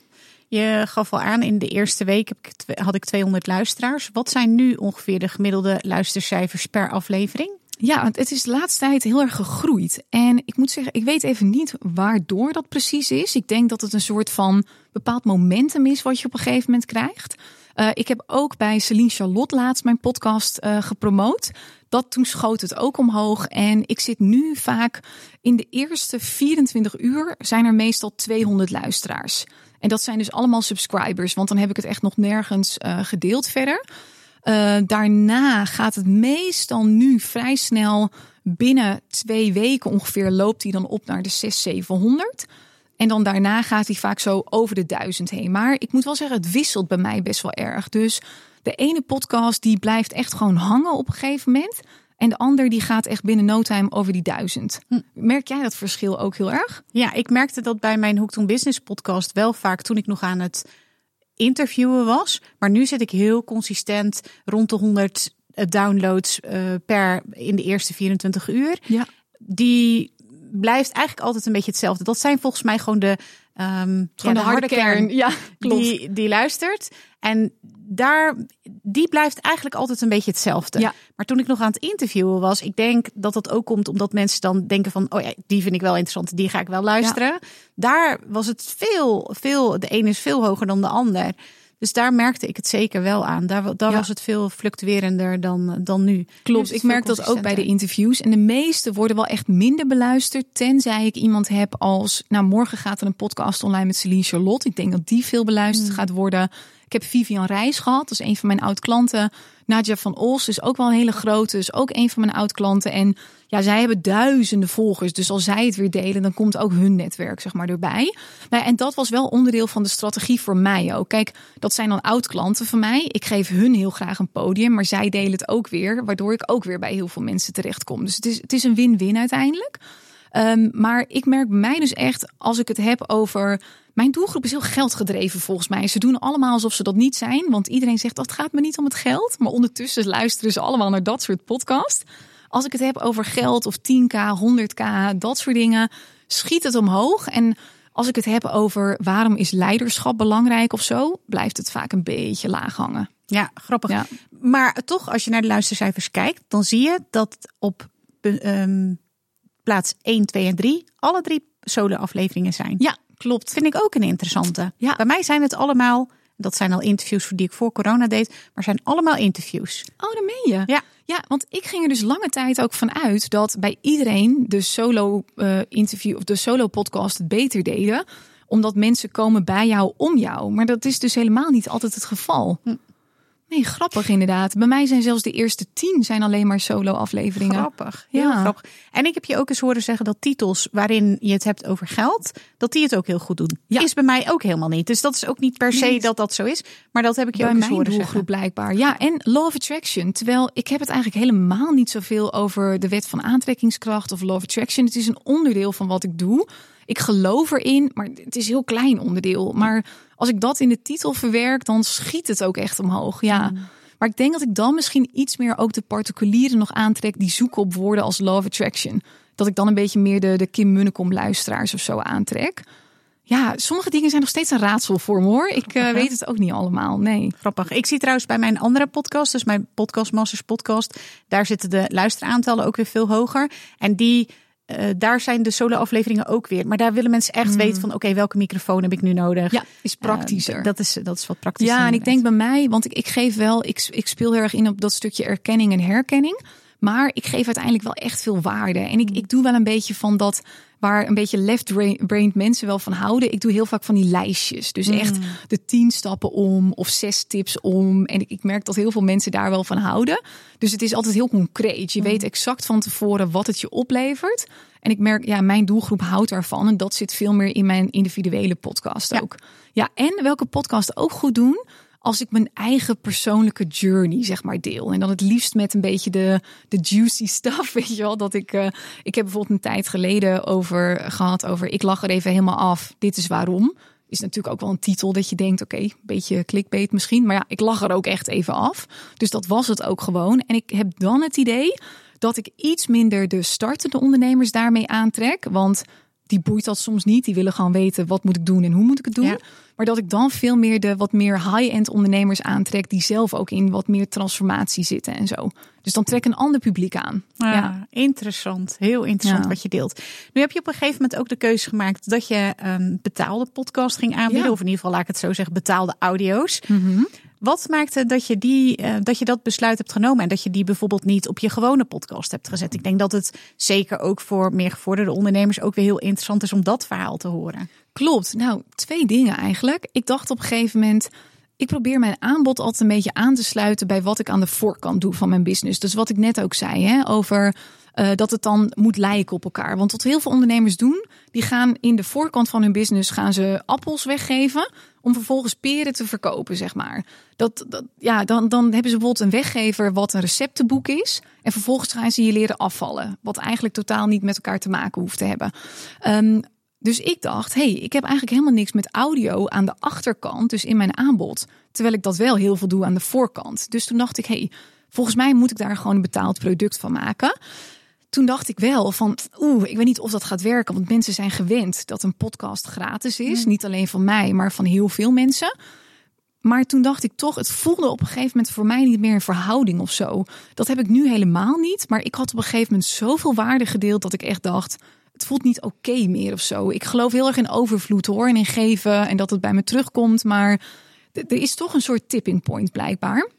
Je gaf al aan, in de eerste week had ik 200 luisteraars. Wat zijn nu ongeveer de gemiddelde luistercijfers per aflevering?
Ja, het is de laatste tijd heel erg gegroeid. En ik moet zeggen, ik weet even niet waardoor dat precies is. Ik denk dat het een soort van bepaald momentum is wat je op een gegeven moment krijgt. Uh, ik heb ook bij Celine Charlotte laatst mijn podcast uh, gepromoot. Dat toen schoot het ook omhoog. En ik zit nu vaak in de eerste 24 uur zijn er meestal 200 luisteraars. En dat zijn dus allemaal subscribers, want dan heb ik het echt nog nergens uh, gedeeld verder. daarna gaat het meestal nu vrij snel binnen twee weken ongeveer loopt hij dan op naar de 600, 700. En dan daarna gaat hij vaak zo over de duizend heen. Maar ik moet wel zeggen, het wisselt bij mij best wel erg. Dus de ene podcast die blijft echt gewoon hangen op een gegeven moment. En de ander die gaat echt binnen no time over die duizend. Hm. Merk jij dat verschil ook heel erg?
Ja, ik merkte dat bij mijn Hoekton Business podcast wel vaak toen ik nog aan het interviewen was. Maar nu zit ik heel consistent rond de 100 eh, downloads uh, per in de eerste 24 uur. Ja. Die blijft eigenlijk altijd een beetje hetzelfde. Dat zijn volgens mij gewoon de, um,
gewoon de, harde, kern,
ja, Die, die luistert. En daar, die blijft eigenlijk altijd een beetje hetzelfde. Ja. Maar toen ik nog aan het interviewen was, ik denk dat dat ook komt omdat mensen dan denken van, oh ja, die vind ik wel interessant, die ga ik wel luisteren. Daar was het veel, veel, de ene is veel hoger dan de ander. Dus daar merkte ik het zeker wel aan. Daar, daar was het veel fluctuerender dan, dan nu.
Klopt, ik merk dat ook bij de interviews. En de meeste worden wel echt minder beluisterd. Tenzij ik iemand heb als. Nou, morgen gaat er een podcast online met Celine Charlotte. Ik denk dat die veel beluisterd hmm. gaat worden. Ik heb Vivian Reis gehad, is een van mijn oud klanten. Nadja van Os is ook wel een hele grote, is ook een van mijn oud klanten. En ja, zij hebben duizenden volgers. Dus als zij het weer delen, dan komt ook hun netwerk zeg maar erbij. Nou, en dat was wel onderdeel van de strategie voor mij ook. Kijk, dat zijn dan oud klanten van mij. Ik geef hun heel graag een podium, maar zij delen het ook weer, waardoor ik ook weer bij heel veel mensen terechtkom. Dus het is, het is een win-win uiteindelijk. Um, maar ik merk bij mij dus echt, als ik het heb over mijn doelgroep is heel geldgedreven volgens mij. Ze doen allemaal alsof ze dat niet zijn. Want iedereen zegt dat oh, het gaat me niet om het geld. Maar ondertussen luisteren ze allemaal naar dat soort podcast. Als ik het heb over geld of 10k, 100k, dat soort dingen, schiet het omhoog. En als ik het heb over waarom is leiderschap belangrijk of zo, blijft het vaak een beetje laag hangen.
Ja, grappig. Ja. Maar toch, als je naar de luistercijfers kijkt, dan zie je dat op um, plaats 1, 2 en 3 alle drie solo afleveringen zijn.
Ja, Klopt.
Vind ik ook een interessante. Ja. Bij mij zijn het allemaal, dat zijn al interviews die ik voor corona deed, maar zijn allemaal interviews.
Oh, dat meen je? Ja. Ja, want ik ging er dus lange tijd ook van uit dat bij iedereen de solo uh, interview of de solo podcast het beter deden omdat mensen komen bij jou om jou. Maar dat is dus helemaal niet altijd het geval. Nee, grappig inderdaad. Bij mij zijn zelfs de eerste tien zijn alleen maar solo afleveringen.
Grappig, heel ja. grappig. En ik heb je ook eens horen zeggen dat titels waarin je het hebt over geld, dat die het ook heel goed doen. Ja. Is bij mij ook helemaal niet. Dus dat is ook niet per se dat dat zo is. Maar dat heb ik je bij ook eens horen zeggen.
blijkbaar. Ja, en Law of Attraction. Terwijl ik heb het eigenlijk helemaal niet zoveel over de wet van aantrekkingskracht of Law of Attraction. Het is een onderdeel van wat ik doe. Ik geloof erin, maar het is een heel klein onderdeel. Maar als ik dat in de titel verwerk, dan schiet het ook echt omhoog. Ja. Mm. Maar ik denk dat ik dan misschien iets meer ook de particulieren nog aantrek die zoeken op woorden als love attraction. Dat ik dan een beetje meer de, de Kim Munnekom luisteraars of zo aantrek. Ja, sommige dingen zijn nog steeds een raadsel voor me hoor. Ik uh, weet het ook niet allemaal. Nee.
Grappig. Ik zie trouwens bij mijn andere podcast, dus mijn Podcast Masters podcast, daar zitten de luisteraantallen ook weer veel hoger. En die uh, daar zijn de solo-afleveringen ook weer. Maar daar willen mensen echt mm. weten van... oké, welke microfoon heb ik nu nodig?
Ja, is praktischer.
Uh, dat, is, dat is wat praktischer.
Ja, en ik denk bij mij... want ik, ik geef wel... Ik, ik speel heel erg in op dat stukje erkenning en herkenning. Maar ik geef uiteindelijk wel echt veel waarde. En ik, ik doe wel een beetje van dat waar een beetje left-brained mensen wel van houden. Ik doe heel vaak van die lijstjes. Dus echt mm. de tien stappen om of zes tips om. En ik, ik, merk dat heel veel mensen daar wel van houden. Dus het is altijd heel concreet. Je mm. weet exact van tevoren wat het je oplevert. En ik merk, ja, mijn doelgroep houdt daarvan. En dat zit veel meer in mijn individuele podcast ook. Ja, en welke podcast ook goed doen als ik mijn eigen persoonlijke journey zeg maar deel. En dan het liefst met een beetje de, de juicy stuff, weet je wel. Dat ik, uh, ik heb bijvoorbeeld een tijd geleden over gehad over ik lach er even helemaal af. Dit is waarom. Is natuurlijk ook wel een titel dat je denkt, oké, een beetje clickbait misschien. Maar ja, ik lach er ook echt even af. Dus dat was het ook gewoon. En ik heb dan het idee dat ik iets minder de startende ondernemers daarmee aantrek. Want die boeit dat soms niet. Die willen gewoon weten wat moet ik doen en hoe moet ik het doen. Maar dat ik dan veel meer de wat meer high-end ondernemers aantrek die zelf ook in wat meer transformatie zitten en zo. Dus dan trek een ander publiek aan.
Ja, ja. interessant. Heel interessant wat je deelt. Nu heb je op een gegeven moment ook de keuze gemaakt dat je een betaalde podcast ging aanbieden. Of in ieder geval, laat ik het zo zeggen, betaalde audio's.
Mhm.
Wat maakte dat je, die, uh, dat je dat besluit hebt genomen en dat je die bijvoorbeeld niet op je gewone podcast hebt gezet? Ik denk dat het zeker ook voor meer gevorderde ondernemers ook weer heel interessant is om dat verhaal te horen.
Klopt. Nou, twee dingen eigenlijk. Ik dacht op een gegeven moment. Ik probeer mijn aanbod altijd een beetje aan te sluiten bij wat ik aan de voorkant doe van mijn business. Dus wat ik net ook zei, hè, over uh, dat het dan moet lijken op elkaar. Want wat heel veel ondernemers doen, die gaan in de voorkant van hun business gaan ze appels weggeven om vervolgens peren te verkopen, zeg maar. Dat, dat, ja, dan, dan hebben ze bijvoorbeeld een weggever wat een receptenboek is. En vervolgens gaan ze je leren afvallen. Wat eigenlijk totaal niet met elkaar te maken hoeft te hebben. Um, dus ik dacht, hey, ik heb eigenlijk helemaal niks met audio aan de achterkant, dus in mijn aanbod. Terwijl ik dat wel heel veel doe aan de voorkant. Dus toen dacht ik, hey, volgens mij moet ik daar gewoon een betaald product van maken. Toen dacht ik wel van, oeh, ik weet niet of dat gaat werken, want mensen zijn gewend dat een podcast gratis is. Niet alleen van mij, maar van heel veel mensen. Maar toen dacht ik toch, het voelde op een gegeven moment voor mij niet meer een verhouding of zo. Dat heb ik nu helemaal niet. Maar ik had op een gegeven moment zoveel waarde gedeeld dat ik echt dacht, het voelt niet oké meer of zo. Ik geloof heel erg in overvloed hoor en in geven en dat het bij me terugkomt. Maar er is toch een soort tipping point blijkbaar.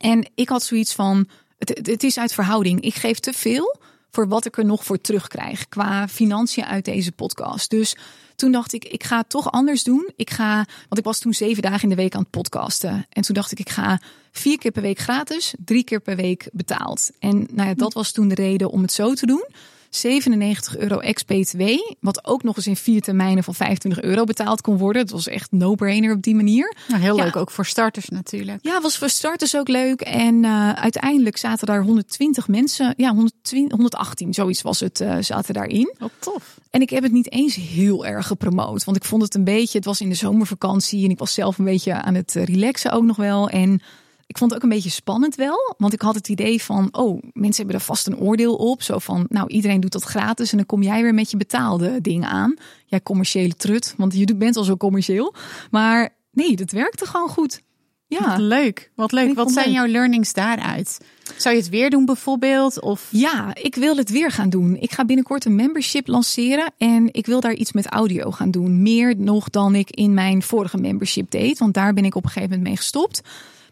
En ik had zoiets van, het, het is uit verhouding. Ik geef te veel voor wat ik er nog voor terugkrijg qua financiën uit deze podcast. Dus toen dacht ik, ik ga het toch anders doen. Ik ga, want ik was toen zeven dagen in de week aan het podcasten. En toen dacht ik, ik ga vier keer per week gratis, drie keer per week betaald. En nou ja, dat was toen de reden om het zo te doen. 97 euro ex-BTW. Wat ook nog eens in vier termijnen van 25 euro betaald kon worden. Het was echt no-brainer op die manier.
Nou, heel leuk, ook voor starters natuurlijk.
Ja, was voor starters ook leuk. En uh, uiteindelijk zaten daar 120 mensen. Ja, 120, 118, zoiets was het, uh, zaten daarin.
Wat tof.
En ik heb het niet eens heel erg gepromoot. Want ik vond het een beetje, het was in de zomervakantie. En ik was zelf een beetje aan het eh, relaxen ook nog wel. En ik vond het ook een beetje spannend wel. Want ik had het idee van, oh, mensen hebben er vast een oordeel op. Zo van, nou, iedereen doet dat gratis. En dan kom jij weer met je betaalde dingen aan. Jij commerciële trut, want je bent al zo commercieel. Maar nee, dat werkte gewoon goed. Ja.
Wat leuk. Wat leuk. Wat zijn jouw learnings daaruit? Zou je het weer doen bijvoorbeeld? Of?
Ja, ik wil het weer gaan doen. Ik ga binnenkort een membership lanceren en ik wil daar iets met audio gaan doen. Meer nog dan ik in mijn vorige membership deed, want daar ben ik op een gegeven moment mee gestopt.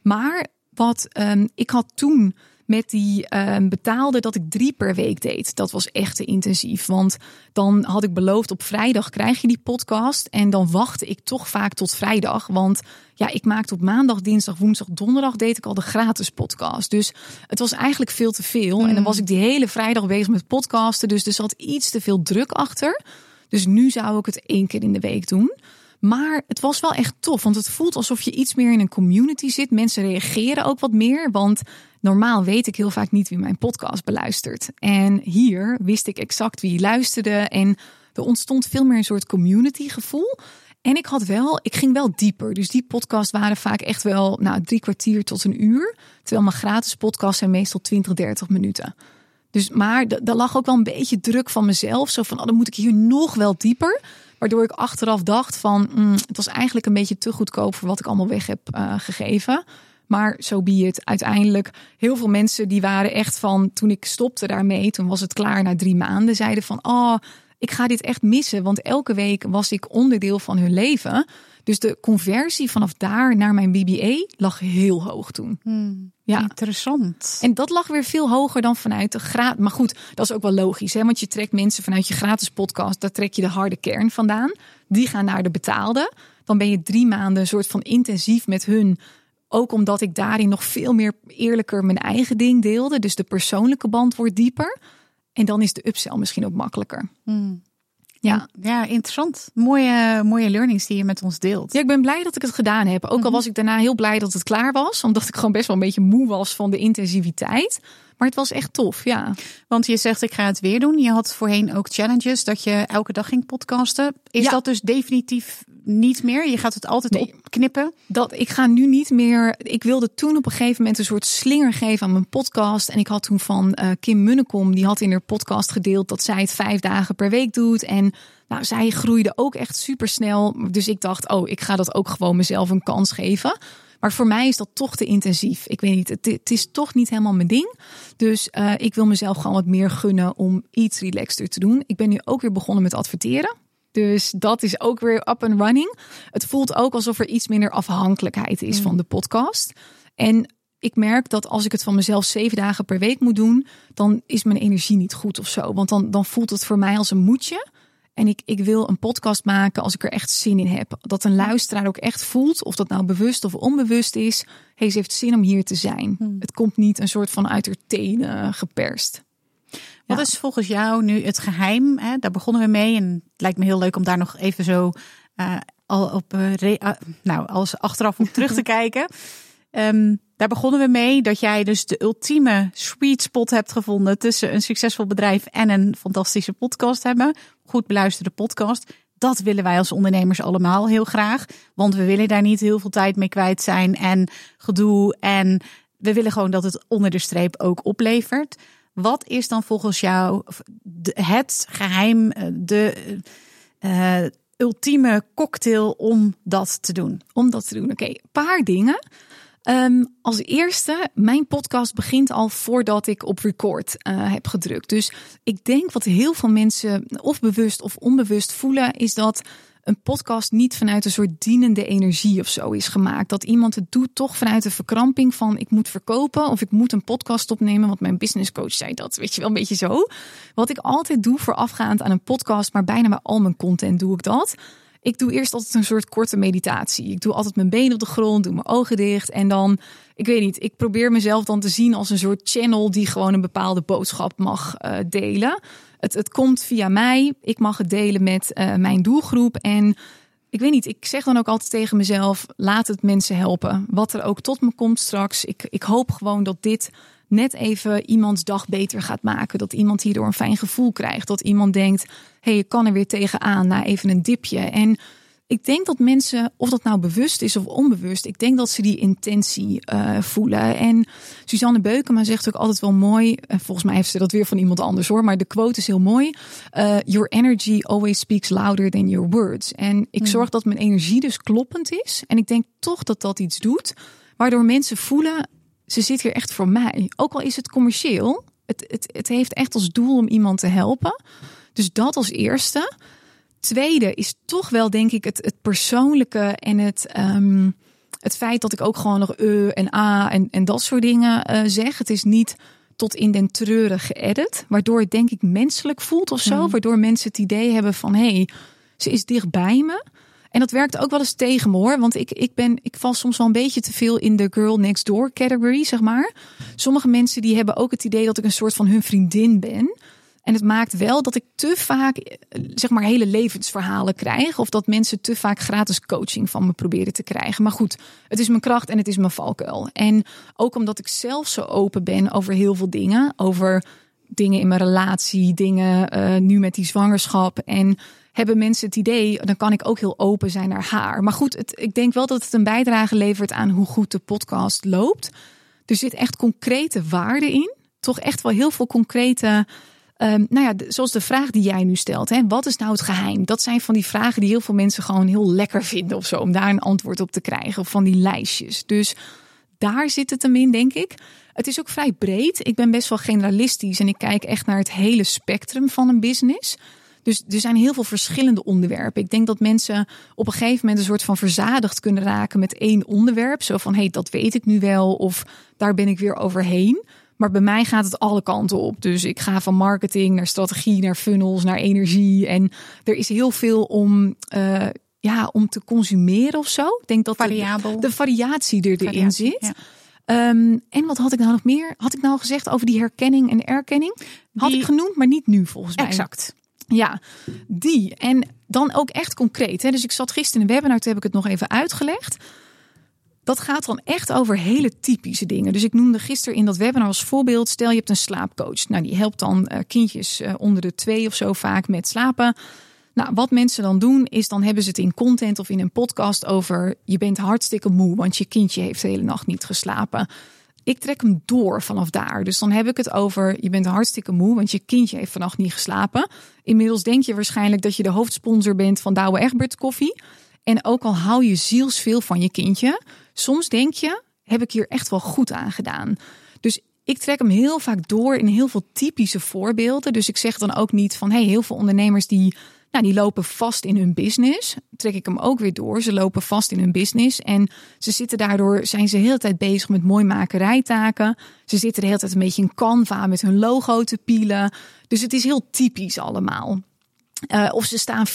Maar wat um, ik had toen met die um, betaalde dat ik drie per week deed. Dat was echt te intensief. Want dan had ik beloofd op vrijdag krijg je die podcast. En dan wachtte ik toch vaak tot vrijdag. Want ja, ik maakte op maandag, dinsdag, woensdag, donderdag deed ik al de gratis podcast. Dus het was eigenlijk veel te veel. En dan was ik die hele vrijdag bezig met podcasten. Dus er zat iets te veel druk achter. Dus nu zou ik het één keer in de week doen. Maar het was wel echt tof, want het voelt alsof je iets meer in een community zit. Mensen reageren ook wat meer, want normaal weet ik heel vaak niet wie mijn podcast beluistert. En hier wist ik exact wie luisterde en er ontstond veel meer een soort community gevoel. En ik had wel, ik ging wel dieper. Dus die podcasts waren vaak echt wel nou, drie kwartier tot een uur. Terwijl mijn gratis podcasts zijn meestal 20, 30 minuten. Dus, maar daar lag ook wel een beetje druk van mezelf. Zo van, oh, dan moet ik hier nog wel dieper. Waardoor ik achteraf dacht van, mm, het was eigenlijk een beetje te goedkoop voor wat ik allemaal weg heb uh, gegeven. Maar zo so be het. Uiteindelijk, heel veel mensen die waren echt van, toen ik stopte daarmee, toen was het klaar na drie maanden, zeiden van, oh, ik ga dit echt missen. Want elke week was ik onderdeel van hun leven. Dus de conversie vanaf daar naar mijn BBA lag heel hoog toen.
Hmm, ja. Interessant.
En dat lag weer veel hoger dan vanuit de gratis. Maar goed, dat is ook wel logisch. Hè? Want je trekt mensen vanuit je gratis podcast. Daar trek je de harde kern vandaan. Die gaan naar de betaalde. Dan ben je drie maanden een soort van intensief met hun. Ook omdat ik daarin nog veel meer eerlijker mijn eigen ding deelde. Dus de persoonlijke band wordt dieper. En dan is de upsell misschien ook makkelijker.
Hmm. Ja. ja, interessant. Mooie, mooie learnings die je met ons deelt.
Ja, ik ben blij dat ik het gedaan heb. Ook al mhm. was ik daarna heel blij dat het klaar was. Omdat ik gewoon best wel een beetje moe was van de intensiviteit. Maar het was echt tof, ja.
Want je zegt ik ga het weer doen. Je had voorheen ook challenges dat je elke dag ging podcasten. Is dat dus definitief niet meer? Je gaat het altijd opknippen?
Dat, ik ga nu niet meer. Ik wilde toen op een gegeven moment een soort slinger geven aan mijn podcast. En ik had toen van uh, Kim Munnekom, die had in haar podcast gedeeld dat zij het vijf dagen per week doet. En nou, zij groeide ook echt super snel. Dus ik dacht, oh, ik ga dat ook gewoon mezelf een kans geven. Maar voor mij is dat toch te intensief. Ik weet niet, het, het is toch niet helemaal mijn ding. Dus uh, ik wil mezelf gewoon wat meer gunnen om iets relaxter te doen. Ik ben nu ook weer begonnen met adverteren. Dus dat is ook weer up and running. Het voelt ook alsof er iets minder afhankelijkheid is mm. van de podcast. En ik merk dat als ik het van mezelf zeven dagen per week moet doen, dan is mijn energie niet goed of zo. Want dan, dan voelt het voor mij als een moetje. En ik, ik wil een podcast maken als ik er echt zin in heb. Dat een luisteraar ook echt voelt, of dat nou bewust of onbewust is. Hey, ze heeft zin om hier te zijn. Hmm. Het komt niet een soort van uit haar tenen geperst.
Wat is volgens jou nu het geheim? Hè? Daar begonnen we mee. En het lijkt me heel leuk om daar nog even zo uh, al op, uh, nou, als achteraf op terug te kijken. Um, daar begonnen we mee dat jij dus de ultieme sweet spot hebt gevonden tussen een succesvol bedrijf en een fantastische podcast hebben. Goed beluisterde podcast. Dat willen wij als ondernemers allemaal heel graag. Want we willen daar niet heel veel tijd mee kwijt zijn en gedoe. En we willen gewoon dat het onder de streep ook oplevert. Wat is dan volgens jou het geheim, eh, de uh, ultieme cocktail om dat te doen?
Om dat te doen. Oké, okay, paar dingen. Um, als eerste, mijn podcast begint al voordat ik op record uh, heb gedrukt. Dus ik denk wat heel veel mensen of bewust of onbewust voelen, is dat een podcast niet vanuit een soort dienende energie of zo is gemaakt. Dat iemand het doet toch vanuit de verkramping van ik moet verkopen of ik moet een podcast opnemen. Want mijn business coach zei dat, weet je wel, een beetje zo. Wat ik altijd doe voorafgaand aan een podcast, maar bijna bij al mijn content doe ik dat. Ik doe eerst altijd een soort korte meditatie. Ik doe altijd mijn benen op de grond, doe mijn ogen dicht. En dan, ik weet niet, ik probeer mezelf dan te zien als een soort channel die gewoon een bepaalde boodschap mag uh, delen. Het, het komt via mij. Ik mag het delen met uh, mijn doelgroep. En ik weet niet, ik zeg dan ook altijd tegen mezelf: laat het mensen helpen. Wat er ook tot me komt straks. Ik, ik hoop gewoon dat dit net even iemands dag beter gaat maken. Dat iemand hierdoor een fijn gevoel krijgt. Dat iemand denkt: hé, hey, je kan er weer tegenaan na even een dipje. En ik denk dat mensen, of dat nou bewust is of onbewust, ik denk dat ze die intentie uh, voelen. En Suzanne Beukema zegt ook altijd wel mooi, en volgens mij heeft ze dat weer van iemand anders hoor, maar de quote is heel mooi. Uh, your energy always speaks louder than your words. En ik hmm. zorg dat mijn energie dus kloppend is. En ik denk toch dat dat iets doet, waardoor mensen voelen, ze zit hier echt voor mij. Ook al is het commercieel, het, het, het heeft echt als doel om iemand te helpen. Dus dat als eerste. Tweede is toch wel, denk ik, het, het persoonlijke en het, um, het feit dat ik ook gewoon nog e en a en, en dat soort dingen uh, zeg. Het is niet tot in den treuren geëdit, waardoor het denk ik menselijk voelt of zo. Hmm. Waardoor mensen het idee hebben van, hé, hey, ze is dichtbij me. En dat werkt ook wel eens tegen me hoor. Want ik, ik, ben, ik val soms wel een beetje te veel in de girl next door category, zeg maar. Sommige mensen die hebben ook het idee dat ik een soort van hun vriendin ben. En het maakt wel dat ik te vaak, zeg maar, hele levensverhalen krijg. Of dat mensen te vaak gratis coaching van me proberen te krijgen. Maar goed, het is mijn kracht en het is mijn valkuil. En ook omdat ik zelf zo open ben over heel veel dingen. Over dingen in mijn relatie, dingen uh, nu met die zwangerschap. En hebben mensen het idee, dan kan ik ook heel open zijn naar haar. Maar goed, het, ik denk wel dat het een bijdrage levert aan hoe goed de podcast loopt. Er zit echt concrete waarde in. Toch echt wel heel veel concrete. Um, nou ja, zoals de vraag die jij nu stelt. Hè, wat is nou het geheim? Dat zijn van die vragen die heel veel mensen gewoon heel lekker vinden of zo. Om daar een antwoord op te krijgen. Of van die lijstjes. Dus daar zit het hem in, denk ik. Het is ook vrij breed. Ik ben best wel generalistisch en ik kijk echt naar het hele spectrum van een business. Dus er zijn heel veel verschillende onderwerpen. Ik denk dat mensen op een gegeven moment een soort van verzadigd kunnen raken met één onderwerp. Zo van, hé, hey, dat weet ik nu wel of daar ben ik weer overheen. Maar bij mij gaat het alle kanten op. Dus ik ga van marketing naar strategie, naar funnels, naar energie. En er is heel veel om, uh, ja, om te consumeren of zo. Ik denk dat
Variabel.
De, de variatie er erin zit. Ja. Um, en wat had ik nou nog meer? Had ik nou gezegd over die herkenning en erkenning? Had ik genoemd, maar niet nu volgens mij.
Exact.
Ja, die. En dan ook echt concreet. Hè? Dus ik zat gisteren in een webinar, toen heb ik het nog even uitgelegd. Dat gaat dan echt over hele typische dingen. Dus ik noemde gisteren in dat webinar als voorbeeld: stel je hebt een slaapcoach. Nou, die helpt dan uh, kindjes uh, onder de twee of zo vaak met slapen. Nou, wat mensen dan doen, is dan hebben ze het in content of in een podcast over: je bent hartstikke moe, want je kindje heeft de hele nacht niet geslapen. Ik trek hem door vanaf daar. Dus dan heb ik het over: je bent hartstikke moe, want je kindje heeft vannacht niet geslapen. Inmiddels denk je waarschijnlijk dat je de hoofdsponsor bent van Douwe Egbert Koffie. En ook al hou je zielsveel van je kindje, soms denk je: heb ik hier echt wel goed aan gedaan? Dus ik trek hem heel vaak door in heel veel typische voorbeelden. Dus ik zeg dan ook niet van: hey, heel veel ondernemers die nou, die lopen vast in hun business. Trek ik hem ook weer door. Ze lopen vast in hun business. En ze zitten daardoor, zijn ze de hele tijd bezig met mooimakerijtaken. Ze zitten de hele tijd een beetje in Canva met hun logo te pielen. Dus het is heel typisch allemaal. Uh, of ze staan 24-7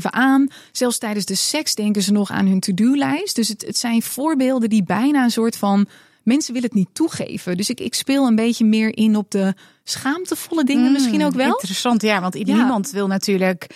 aan. Zelfs tijdens de seks denken ze nog aan hun to-do-lijst. Dus het, het zijn voorbeelden die bijna een soort van mensen willen het niet toegeven. Dus ik, ik speel een beetje meer in op de schaamtevolle dingen misschien ook wel.
Interessant, ja. Want niemand wil natuurlijk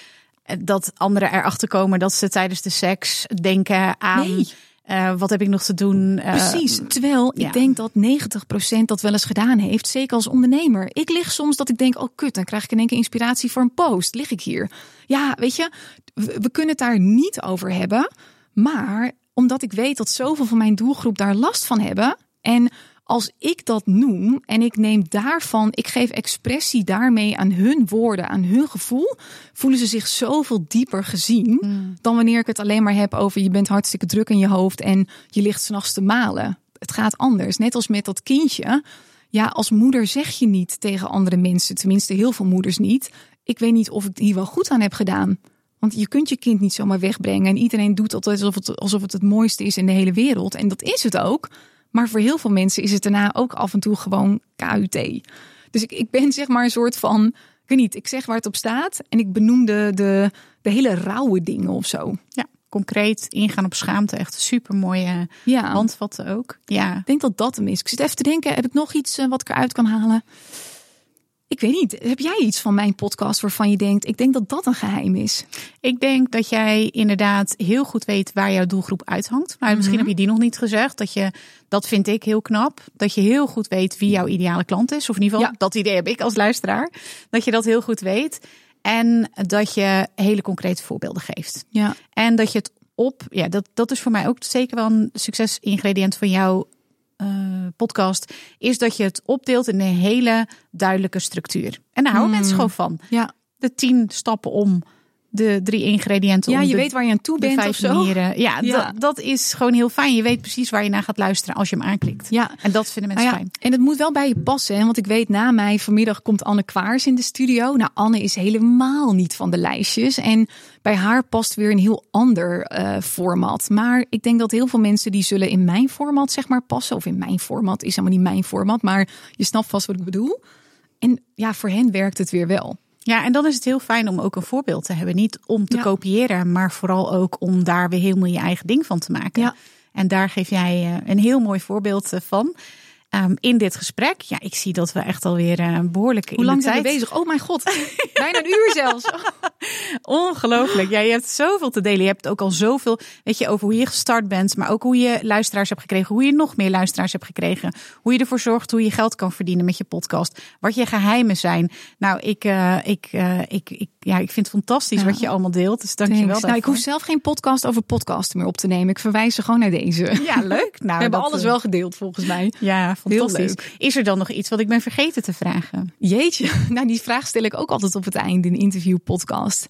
eh, dat anderen erachter komen dat ze tijdens de seks denken aan... Nee. Uh, wat heb ik nog te doen?
Uh, Precies. Terwijl ja. ik denk dat 90% dat wel eens gedaan heeft. Zeker als ondernemer. Ik lig soms dat ik denk, oh kut, dan krijg ik in één keer inspiratie voor een post. Lig ik hier? Ja, weet je, we, we kunnen het daar niet over hebben. Maar omdat ik weet dat zoveel van mijn doelgroep daar last van hebben. En als ik dat noem en ik neem daarvan, ik geef expressie daarmee aan hun woorden, aan hun gevoel, voelen ze zich zoveel dieper gezien hmm. dan wanneer ik het alleen maar heb over je bent hartstikke druk in je hoofd en je ligt s'nachts te malen. Het gaat anders. Net als met dat kindje. Ja, als moeder zeg je niet tegen andere mensen, tenminste heel veel moeders niet. Ik weet niet of ik hier wel goed aan heb gedaan. Want je kunt je kind niet zomaar wegbrengen. En iedereen doet altijd alsof het, alsof het het mooiste is in de hele wereld. En dat is het ook. Maar voor heel veel mensen is het daarna ook af en toe gewoon KUT. Dus ik, ik ben zeg maar een soort van, ik weet niet, ik zeg waar het op staat en ik benoem de, de, de hele rauwe dingen of zo.
Ja, concreet ingaan op schaamte. Echt super mooie ja. handvatten ook. Ja.
Ik denk dat dat hem is. Ik zit even te denken, heb ik nog iets eh, wat ik eruit kan halen? Ik weet niet. Heb jij iets van mijn podcast waarvan je denkt, ik denk dat dat een geheim is?
Ik denk dat jij inderdaad heel goed weet waar jouw doelgroep uithangt. Maar misschien mhm. heb je die nog niet gezegd. Dat je, dat vind ik heel knap. Dat je heel goed weet wie jouw ideale klant is. Of in ieder geval, dat idee heb ik als luisteraar. Dat je dat heel goed weet. En dat je hele concrete voorbeelden geeft.
Ja.
En dat je het op, ja, dat, dat is voor mij ook zeker wel een succesingrediënt van jou uh, podcast, is dat je het opdeelt in een hele duidelijke structuur. En daar houden hmm. mensen gewoon van.
Ja.
De tien stappen om de drie ingrediënten.
Ja, je weet waar je aan toe bent of zo.
Manieren. Ja, Dat, dat is gewoon heel fijn. Je weet precies waar je naar gaat luisteren als je hem aanklikt.
Ja.
En dat vinden mensen
ah,
ja. fijn.
En het moet wel bij je passen. Hè? Want ik weet na mij vanmiddag komt Anne Kwaars in de studio. Nou, Anne is helemaal niet van de lijstjes. En bij haar past weer een heel ander uh, format. Maar ik denk dat heel veel mensen die zullen in mijn format zeg maar passen. Of in mijn format is helemaal niet mijn format. Maar je snapt vast wat ik bedoel. En ja, voor hen werkt het weer wel.
Ja, en dan is het heel fijn om ook een voorbeeld te hebben. Niet om te kopiëren, maar vooral ook om daar weer helemaal je eigen ding van te maken.
Ja.
En daar geef jij eh, een heel mooi voorbeeld eh, van. Um, in dit gesprek. Ja, ik zie dat we echt alweer uh, behoorlijk
Hoe lang
zijn
we bezig? Oh mijn god, bijna een uur zelfs.
Ongelooflijk. Ja, je hebt zoveel te delen. Je hebt ook al zoveel, weet je, over hoe je gestart bent, maar ook hoe je luisteraars hebt gekregen, hoe je nog meer luisteraars hebt gekregen, hoe je ervoor zorgt hoe je geld kan verdienen met je podcast, wat je geheimen zijn. Nou, ik, uh, ik, uh, ik, ik, ja, ik vind het fantastisch ja. wat je allemaal deelt. Dus dank je wel.
Nou, ik hoef zelf geen podcast over podcasten meer op te nemen. Ik verwijs ze gewoon naar deze.
Ja, leuk.
Nou, we hebben alles wel gedeeld volgens mij.
Ja, fantastisch. Is er dan nog iets wat ik ben vergeten te vragen?
Jeetje, nou die vraag stel ik ook altijd op het einde in een interview podcast.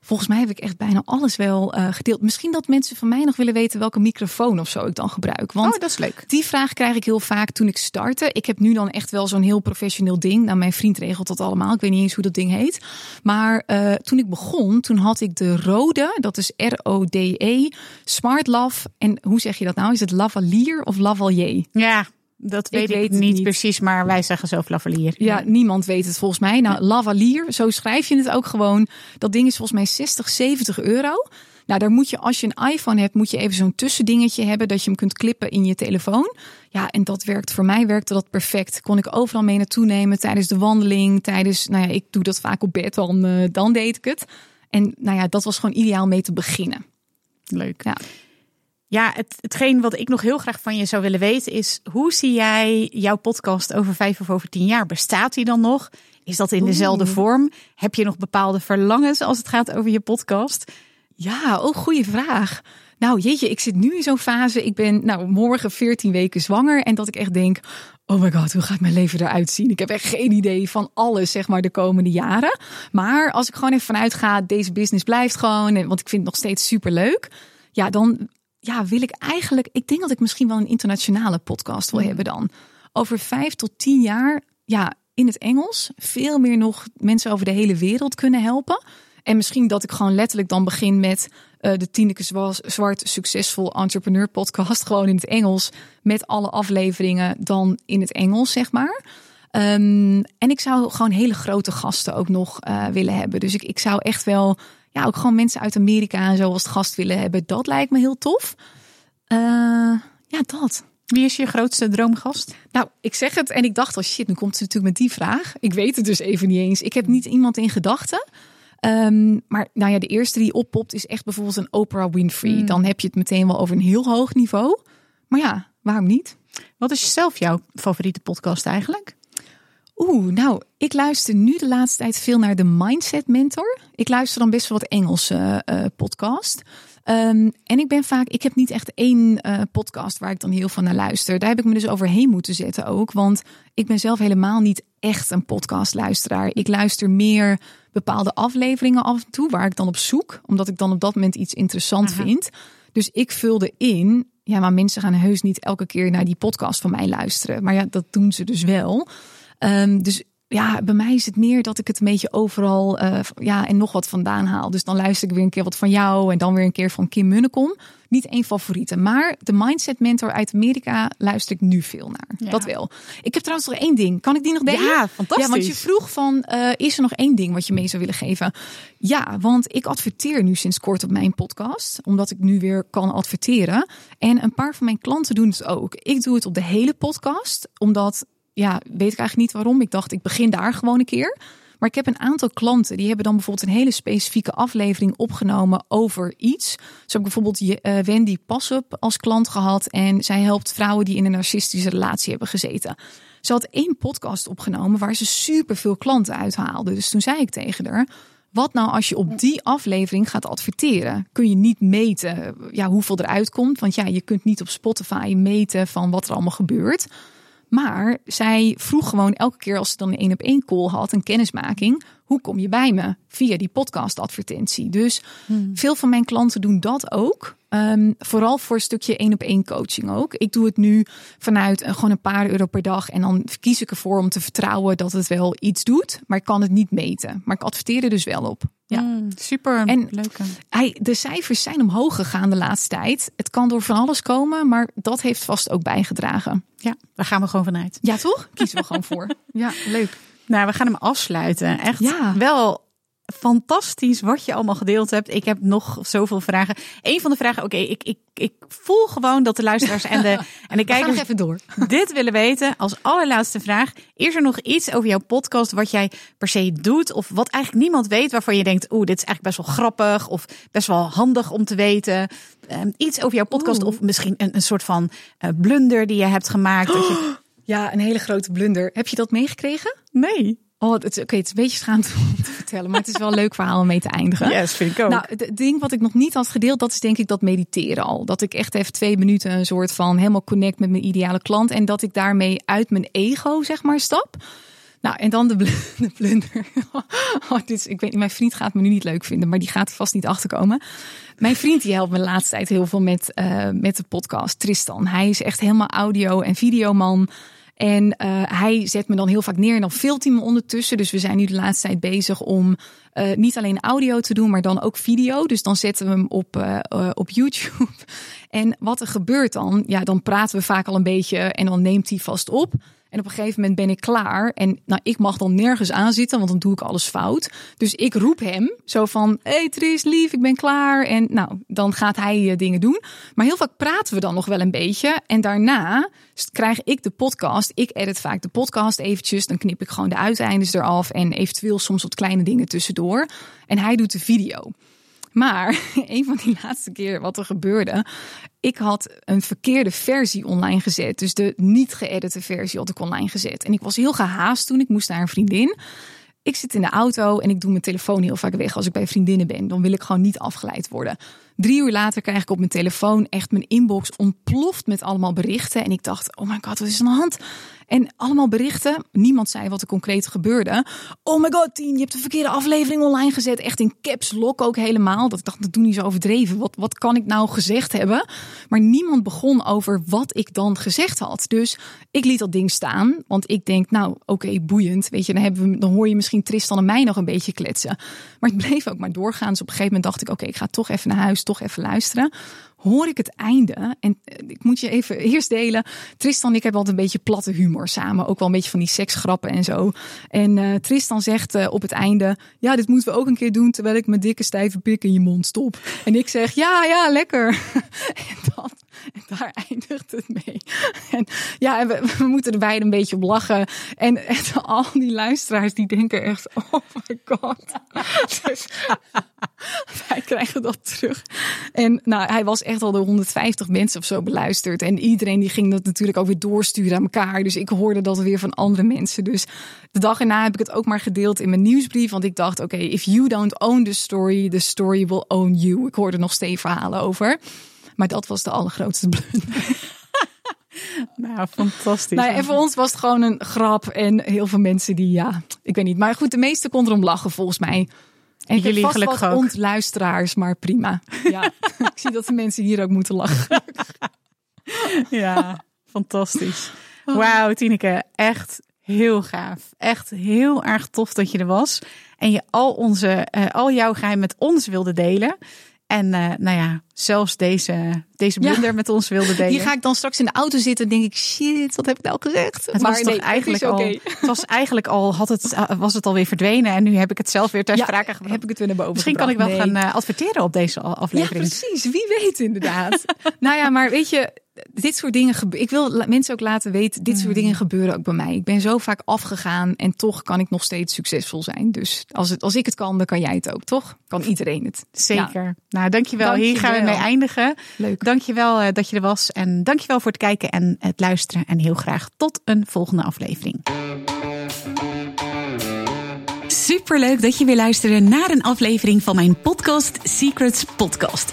Volgens mij heb ik echt bijna alles wel uh, gedeeld. Misschien dat mensen van mij nog willen weten welke microfoon of zo ik dan gebruik. Want
oh, dat is leuk.
Die vraag krijg ik heel vaak toen ik startte. Ik heb nu dan echt wel zo'n heel professioneel ding. Nou, mijn vriend regelt dat allemaal. Ik weet niet eens hoe dat ding heet. Maar uh, toen ik begon, toen had ik de rode, dat is R-O-D-E, Smart Love. En hoe zeg je dat nou? Is het lavalier of lavalier?
Ja, dat weet ik, weet niet, niet, precies, maar wij zeggen zo lavalier.
Ja, niemand weet het volgens mij. Nou, lavalier, zo schrijf je het ook gewoon. Dat ding is volgens mij 60, 70 euro. Nou, daar moet je, als je een iPhone hebt, moet je even zo'n tussendingetje hebben dat je hem kunt klippen in je telefoon. Ja, en dat werkt voor mij werkte dat perfect. Kon ik overal mee naartoe nemen tijdens de wandeling, tijdens, nou ja, ik doe dat vaak op bed, dan, uh, dan deed ik het. En nou ja, dat was gewoon ideaal mee te beginnen.
Leuk. Ja. Ja, het, hetgeen wat ik nog heel graag van je zou willen weten is: hoe zie jij jouw podcast over vijf of over tien jaar? Bestaat die dan nog? Is dat in dezelfde vorm? Heb je nog bepaalde verlangens als het gaat over je podcast?
Ja, oh, goede vraag. Nou, jeetje, ik zit nu in zo'n fase. Ik ben nou morgen 14 weken zwanger. En dat ik echt denk: oh my god, hoe gaat mijn leven eruit zien? Ik heb echt geen idee van alles, zeg maar, de komende jaren. Maar als ik gewoon even vanuit ga, deze business blijft gewoon. Want ik vind het nog steeds super leuk. Ja, dan ja, wil ik eigenlijk. Ik denk dat ik misschien wel een internationale podcast wil hebben dan. Over vijf tot tien jaar, ja, in het Engels. Veel meer nog mensen over de hele wereld kunnen helpen. En misschien dat ik gewoon letterlijk dan begin met uh, de Tineke Zwart Succesvol Entrepreneur podcast. Gewoon in het Engels. Met alle afleveringen dan in het Engels, zeg maar. Um, en ik zou gewoon hele grote gasten ook nog uh, willen hebben. Dus ik, ik zou echt wel ja, ook gewoon mensen uit Amerika en zo als gast willen hebben. Dat lijkt me heel tof. Uh, ja, dat.
Wie is je grootste droomgast?
Nou, ik zeg het en ik dacht al, oh shit, nu komt ze natuurlijk met die vraag. Ik weet het dus even niet eens. Ik heb niet iemand in gedachten. Um, maar nou ja, de eerste die oppopt is echt bijvoorbeeld een Oprah Winfrey. Mm. Dan heb je het meteen wel over een heel hoog niveau. Maar ja, waarom niet?
Wat is zelf jouw favoriete podcast eigenlijk?
Oeh, nou, ik luister nu de laatste tijd veel naar de Mindset Mentor. Ik luister dan best wel wat Engelse uh, podcast. Um, en ik ben vaak, ik heb niet echt één uh, podcast waar ik dan heel van naar luister. Daar heb ik me dus overheen moeten zetten ook. Want ik ben zelf helemaal niet echt een podcastluisteraar. Ik luister meer bepaalde afleveringen af en toe waar ik dan op zoek. Omdat ik dan op dat moment iets interessant Aha. vind. Dus ik vulde in. Ja, maar mensen gaan heus niet elke keer naar die podcast van mij luisteren. Maar ja, dat doen ze dus wel. Um, dus ja, bij mij is het meer dat ik het een beetje overal uh, ja, en nog wat vandaan haal. Dus dan luister ik weer een keer wat van jou en dan weer een keer van Kim Munnekom. Niet één favoriete, maar de Mindset Mentor uit Amerika luister ik nu veel naar. Ja. Dat wel. Ik heb trouwens nog één ding. Kan ik die nog delen?
Ja, fantastisch.
Ja, want je vroeg van, uh, is er nog één ding wat je mee zou willen geven? Ja, want ik adverteer nu sinds kort op mijn podcast, omdat ik nu weer kan adverteren. En een paar van mijn klanten doen het ook. Ik doe het op de hele podcast, omdat ja, weet ik eigenlijk niet waarom. Ik dacht, ik begin daar gewoon een keer. Maar ik heb een aantal klanten die hebben dan bijvoorbeeld een hele specifieke aflevering opgenomen over iets. Zo heb ik bijvoorbeeld uh, Wendy Passup als klant gehad. En zij helpt vrouwen die in een narcistische relatie hebben gezeten. Ze had één podcast opgenomen waar ze super veel klanten uithaalde. Dus toen zei ik tegen haar. Wat nou als je op die aflevering gaat adverteren? Kun je niet meten ja, hoeveel eruit komt. Want ja, je kunt niet op Spotify meten van wat er allemaal gebeurt. Maar zij vroeg gewoon elke keer als ze dan een één op één call had, een kennismaking. Hoe kom je bij me? Via die podcast advertentie. Dus hmm. veel van mijn klanten doen dat ook. Um, vooral voor een stukje één op één coaching ook. Ik doe het nu vanuit uh, gewoon een paar euro per dag. En dan kies ik ervoor om te vertrouwen dat het wel iets doet. Maar ik kan het niet meten. Maar ik adverteer er dus wel op. Ja,
mm, super en leuk.
Hij, de cijfers zijn omhoog gegaan de laatste tijd. Het kan door van alles komen, maar dat heeft vast ook bijgedragen.
Ja, daar gaan we gewoon vanuit.
Ja, toch? Kiezen we gewoon voor. Ja, leuk.
Nou, we gaan hem afsluiten. Echt ja. wel fantastisch wat je allemaal gedeeld hebt. Ik heb nog zoveel vragen. Een van de vragen, oké, ik, ik, ik voel gewoon dat de luisteraars en de, en de kijkers
even door.
dit willen weten. Als allerlaatste vraag, is er nog iets over jouw podcast wat jij per se doet of wat eigenlijk niemand weet waarvan je denkt, oeh, dit is eigenlijk best wel grappig of best wel handig om te weten? Um, iets over jouw podcast of misschien een, een soort van uh, blunder die je hebt gemaakt. Dat je...
Ja, een hele grote blunder. Heb je dat meegekregen?
Nee.
Oh, het, oké, het is een beetje schaamte om te vertellen, maar het is wel een leuk verhaal om mee te eindigen.
Ja, yes, vind ik ook.
Nou, het ding wat ik nog niet had gedeeld, dat is denk ik dat mediteren al. Dat ik echt even twee minuten een soort van helemaal connect met mijn ideale klant en dat ik daarmee uit mijn ego, zeg maar, stap. Nou, en dan de, de blunder. Oh, dit is, ik weet niet, mijn vriend gaat me nu niet leuk vinden, maar die gaat er vast niet achterkomen. Mijn vriend die helpt me de laatste tijd heel veel met, uh, met de podcast, Tristan. Hij is echt helemaal audio- en videoman. En uh, hij zet me dan heel vaak neer en dan filmt hij me ondertussen. Dus we zijn nu de laatste tijd bezig om uh, niet alleen audio te doen, maar dan ook video. Dus dan zetten we hem op, uh, op YouTube. en wat er gebeurt dan? Ja, dan praten we vaak al een beetje en dan neemt hij vast op. En op een gegeven moment ben ik klaar. En nou, ik mag dan nergens aan zitten, want dan doe ik alles fout. Dus ik roep hem zo van: Hey Tris, lief, ik ben klaar. En nou, dan gaat hij uh, dingen doen. Maar heel vaak praten we dan nog wel een beetje. En daarna krijg ik de podcast. Ik edit vaak de podcast eventjes. Dan knip ik gewoon de uiteindes eraf. En eventueel soms wat kleine dingen tussendoor. En hij doet de video. Maar een van die laatste keer wat er gebeurde, ik had een verkeerde versie online gezet. Dus de niet geëdite versie had ik online gezet. En ik was heel gehaast toen. Ik moest naar een vriendin. Ik zit in de auto en ik doe mijn telefoon heel vaak weg als ik bij vriendinnen ben. Dan wil ik gewoon niet afgeleid worden. Drie uur later krijg ik op mijn telefoon echt mijn inbox ontploft met allemaal berichten. En ik dacht, oh my god, wat is er aan de hand? En allemaal berichten. Niemand zei wat er concreet gebeurde. Oh my god, Tien, je hebt de verkeerde aflevering online gezet. Echt in caps lock ook helemaal. Dat ik dacht, dat doe niet zo overdreven. Wat, wat kan ik nou gezegd hebben? Maar niemand begon over wat ik dan gezegd had. Dus ik liet dat ding staan. Want ik denk, nou oké, boeiend. Weet je, dan, hebben we, dan hoor je misschien Tristan en mij nog een beetje kletsen. Maar het bleef ook maar doorgaan. Dus op een gegeven moment dacht ik, oké, ik ga toch even naar huis toch even luisteren. Hoor ik het einde. En ik moet je even eerst delen. Tristan en ik hebben altijd een beetje platte humor samen. Ook wel een beetje van die seksgrappen en zo. En uh, Tristan zegt uh, op het einde: Ja, dit moeten we ook een keer doen. Terwijl ik mijn dikke stijve pik in je mond stop. En ik zeg: Ja, ja, lekker. en, dan, en daar eindigt het mee. En ja, we, moeten er beide een beetje op lachen. En, al die luisteraars die denken echt: Oh my god. dus, wij krijgen dat terug. En nou, hij was echt al door 150 mensen of zo beluisterd. En iedereen die ging dat natuurlijk ook weer doorsturen aan elkaar. Dus ik hoorde dat weer van andere mensen. Dus de dag erna heb ik het ook maar gedeeld in mijn nieuwsbrief. Want ik dacht, oké, if you don't own the story, the story will own you. Ik hoorde nog steeds verhalen over. Maar dat was de allergrootste blunder.
Nou, fantastisch.
Nou, en voor ons was het gewoon een grap. En heel veel mensen die, ja, ik weet niet. Maar goed, de meeste konden erom lachen volgens mij. En jullie vast gelukkig ook. ontluisteraars, maar prima. Ja, ik zie dat de mensen hier ook moeten lachen.
ja, fantastisch. Wauw, Tineke, echt heel gaaf. Echt heel erg tof dat je er was. En je al, onze, uh, al jouw geheim met ons wilde delen. En uh, nou ja, zelfs deze, deze blunder ja. met ons wilde delen.
Hier ga ik dan straks in de auto zitten en denk ik, shit, wat heb ik nou gezegd?
Het maar was nee, eigenlijk al, het was eigenlijk al, had het, was het alweer verdwenen en nu heb ik het zelf weer ter ja, sprake gebracht.
Heb ik het weer naar boven
Misschien
gebracht.
kan ik wel nee. gaan uh, adverteren op deze aflevering.
Ja, precies. Wie weet inderdaad. nou ja, maar weet je, dit soort dingen gebeuren. Ik wil mensen ook laten weten, dit soort dingen gebeuren ook bij mij. Ik ben zo vaak afgegaan en toch kan ik nog steeds succesvol zijn. Dus als, het, als ik het kan, dan kan jij het ook, toch? Kan iedereen het.
Zeker. Ja. Nou, dankjewel. dankjewel. Hier gaan we mee eindigen.
Leuk.
Dankjewel uh, dat je er was. En dankjewel voor het kijken en het luisteren. En heel graag tot een volgende aflevering. Superleuk dat je weer luisterde naar een aflevering van mijn podcast Secrets Podcast.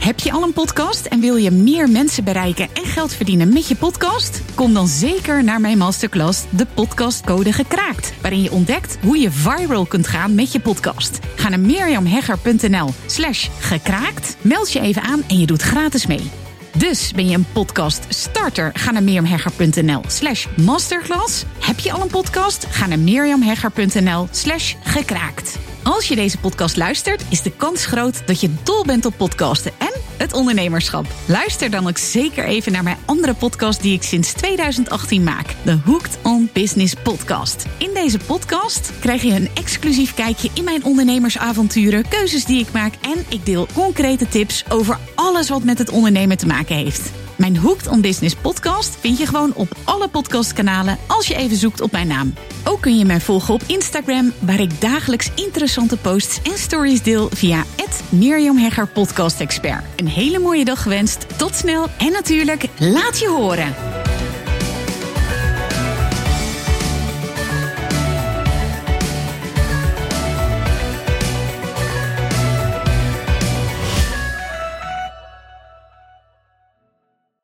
Heb je al een podcast en wil je meer mensen bereiken en geld verdienen met je podcast? Kom dan zeker naar mijn masterclass De Podcast Code Gekraakt, waarin je ontdekt hoe je viral kunt gaan met je podcast. Ga naar mirjamhegger.nl/slash gekraakt, meld je even aan en je doet gratis mee. Dus ben je een podcast starter? Ga naar mirjamhegger.nl slash masterclass. Heb je al een podcast? Ga naar mirjamhegger.nl slash gekraakt. Als je deze podcast luistert, is de kans groot dat je dol bent op podcasten. En het ondernemerschap. Luister dan ook zeker even naar mijn andere podcast die ik sinds 2018 maak. De Hooked on Business podcast. In deze podcast krijg je een exclusief kijkje in mijn ondernemersavonturen, keuzes die ik maak en ik deel concrete tips over alles wat met het ondernemen te maken heeft. Mijn Hooked on Business podcast vind je gewoon op alle podcastkanalen als je even zoekt op mijn naam. Ook kun je mij volgen op Instagram, waar ik dagelijks interessante posts en stories deel via Mirjam Hegger Podcast Expert. Een hele mooie dag gewenst, tot snel en natuurlijk laat je horen.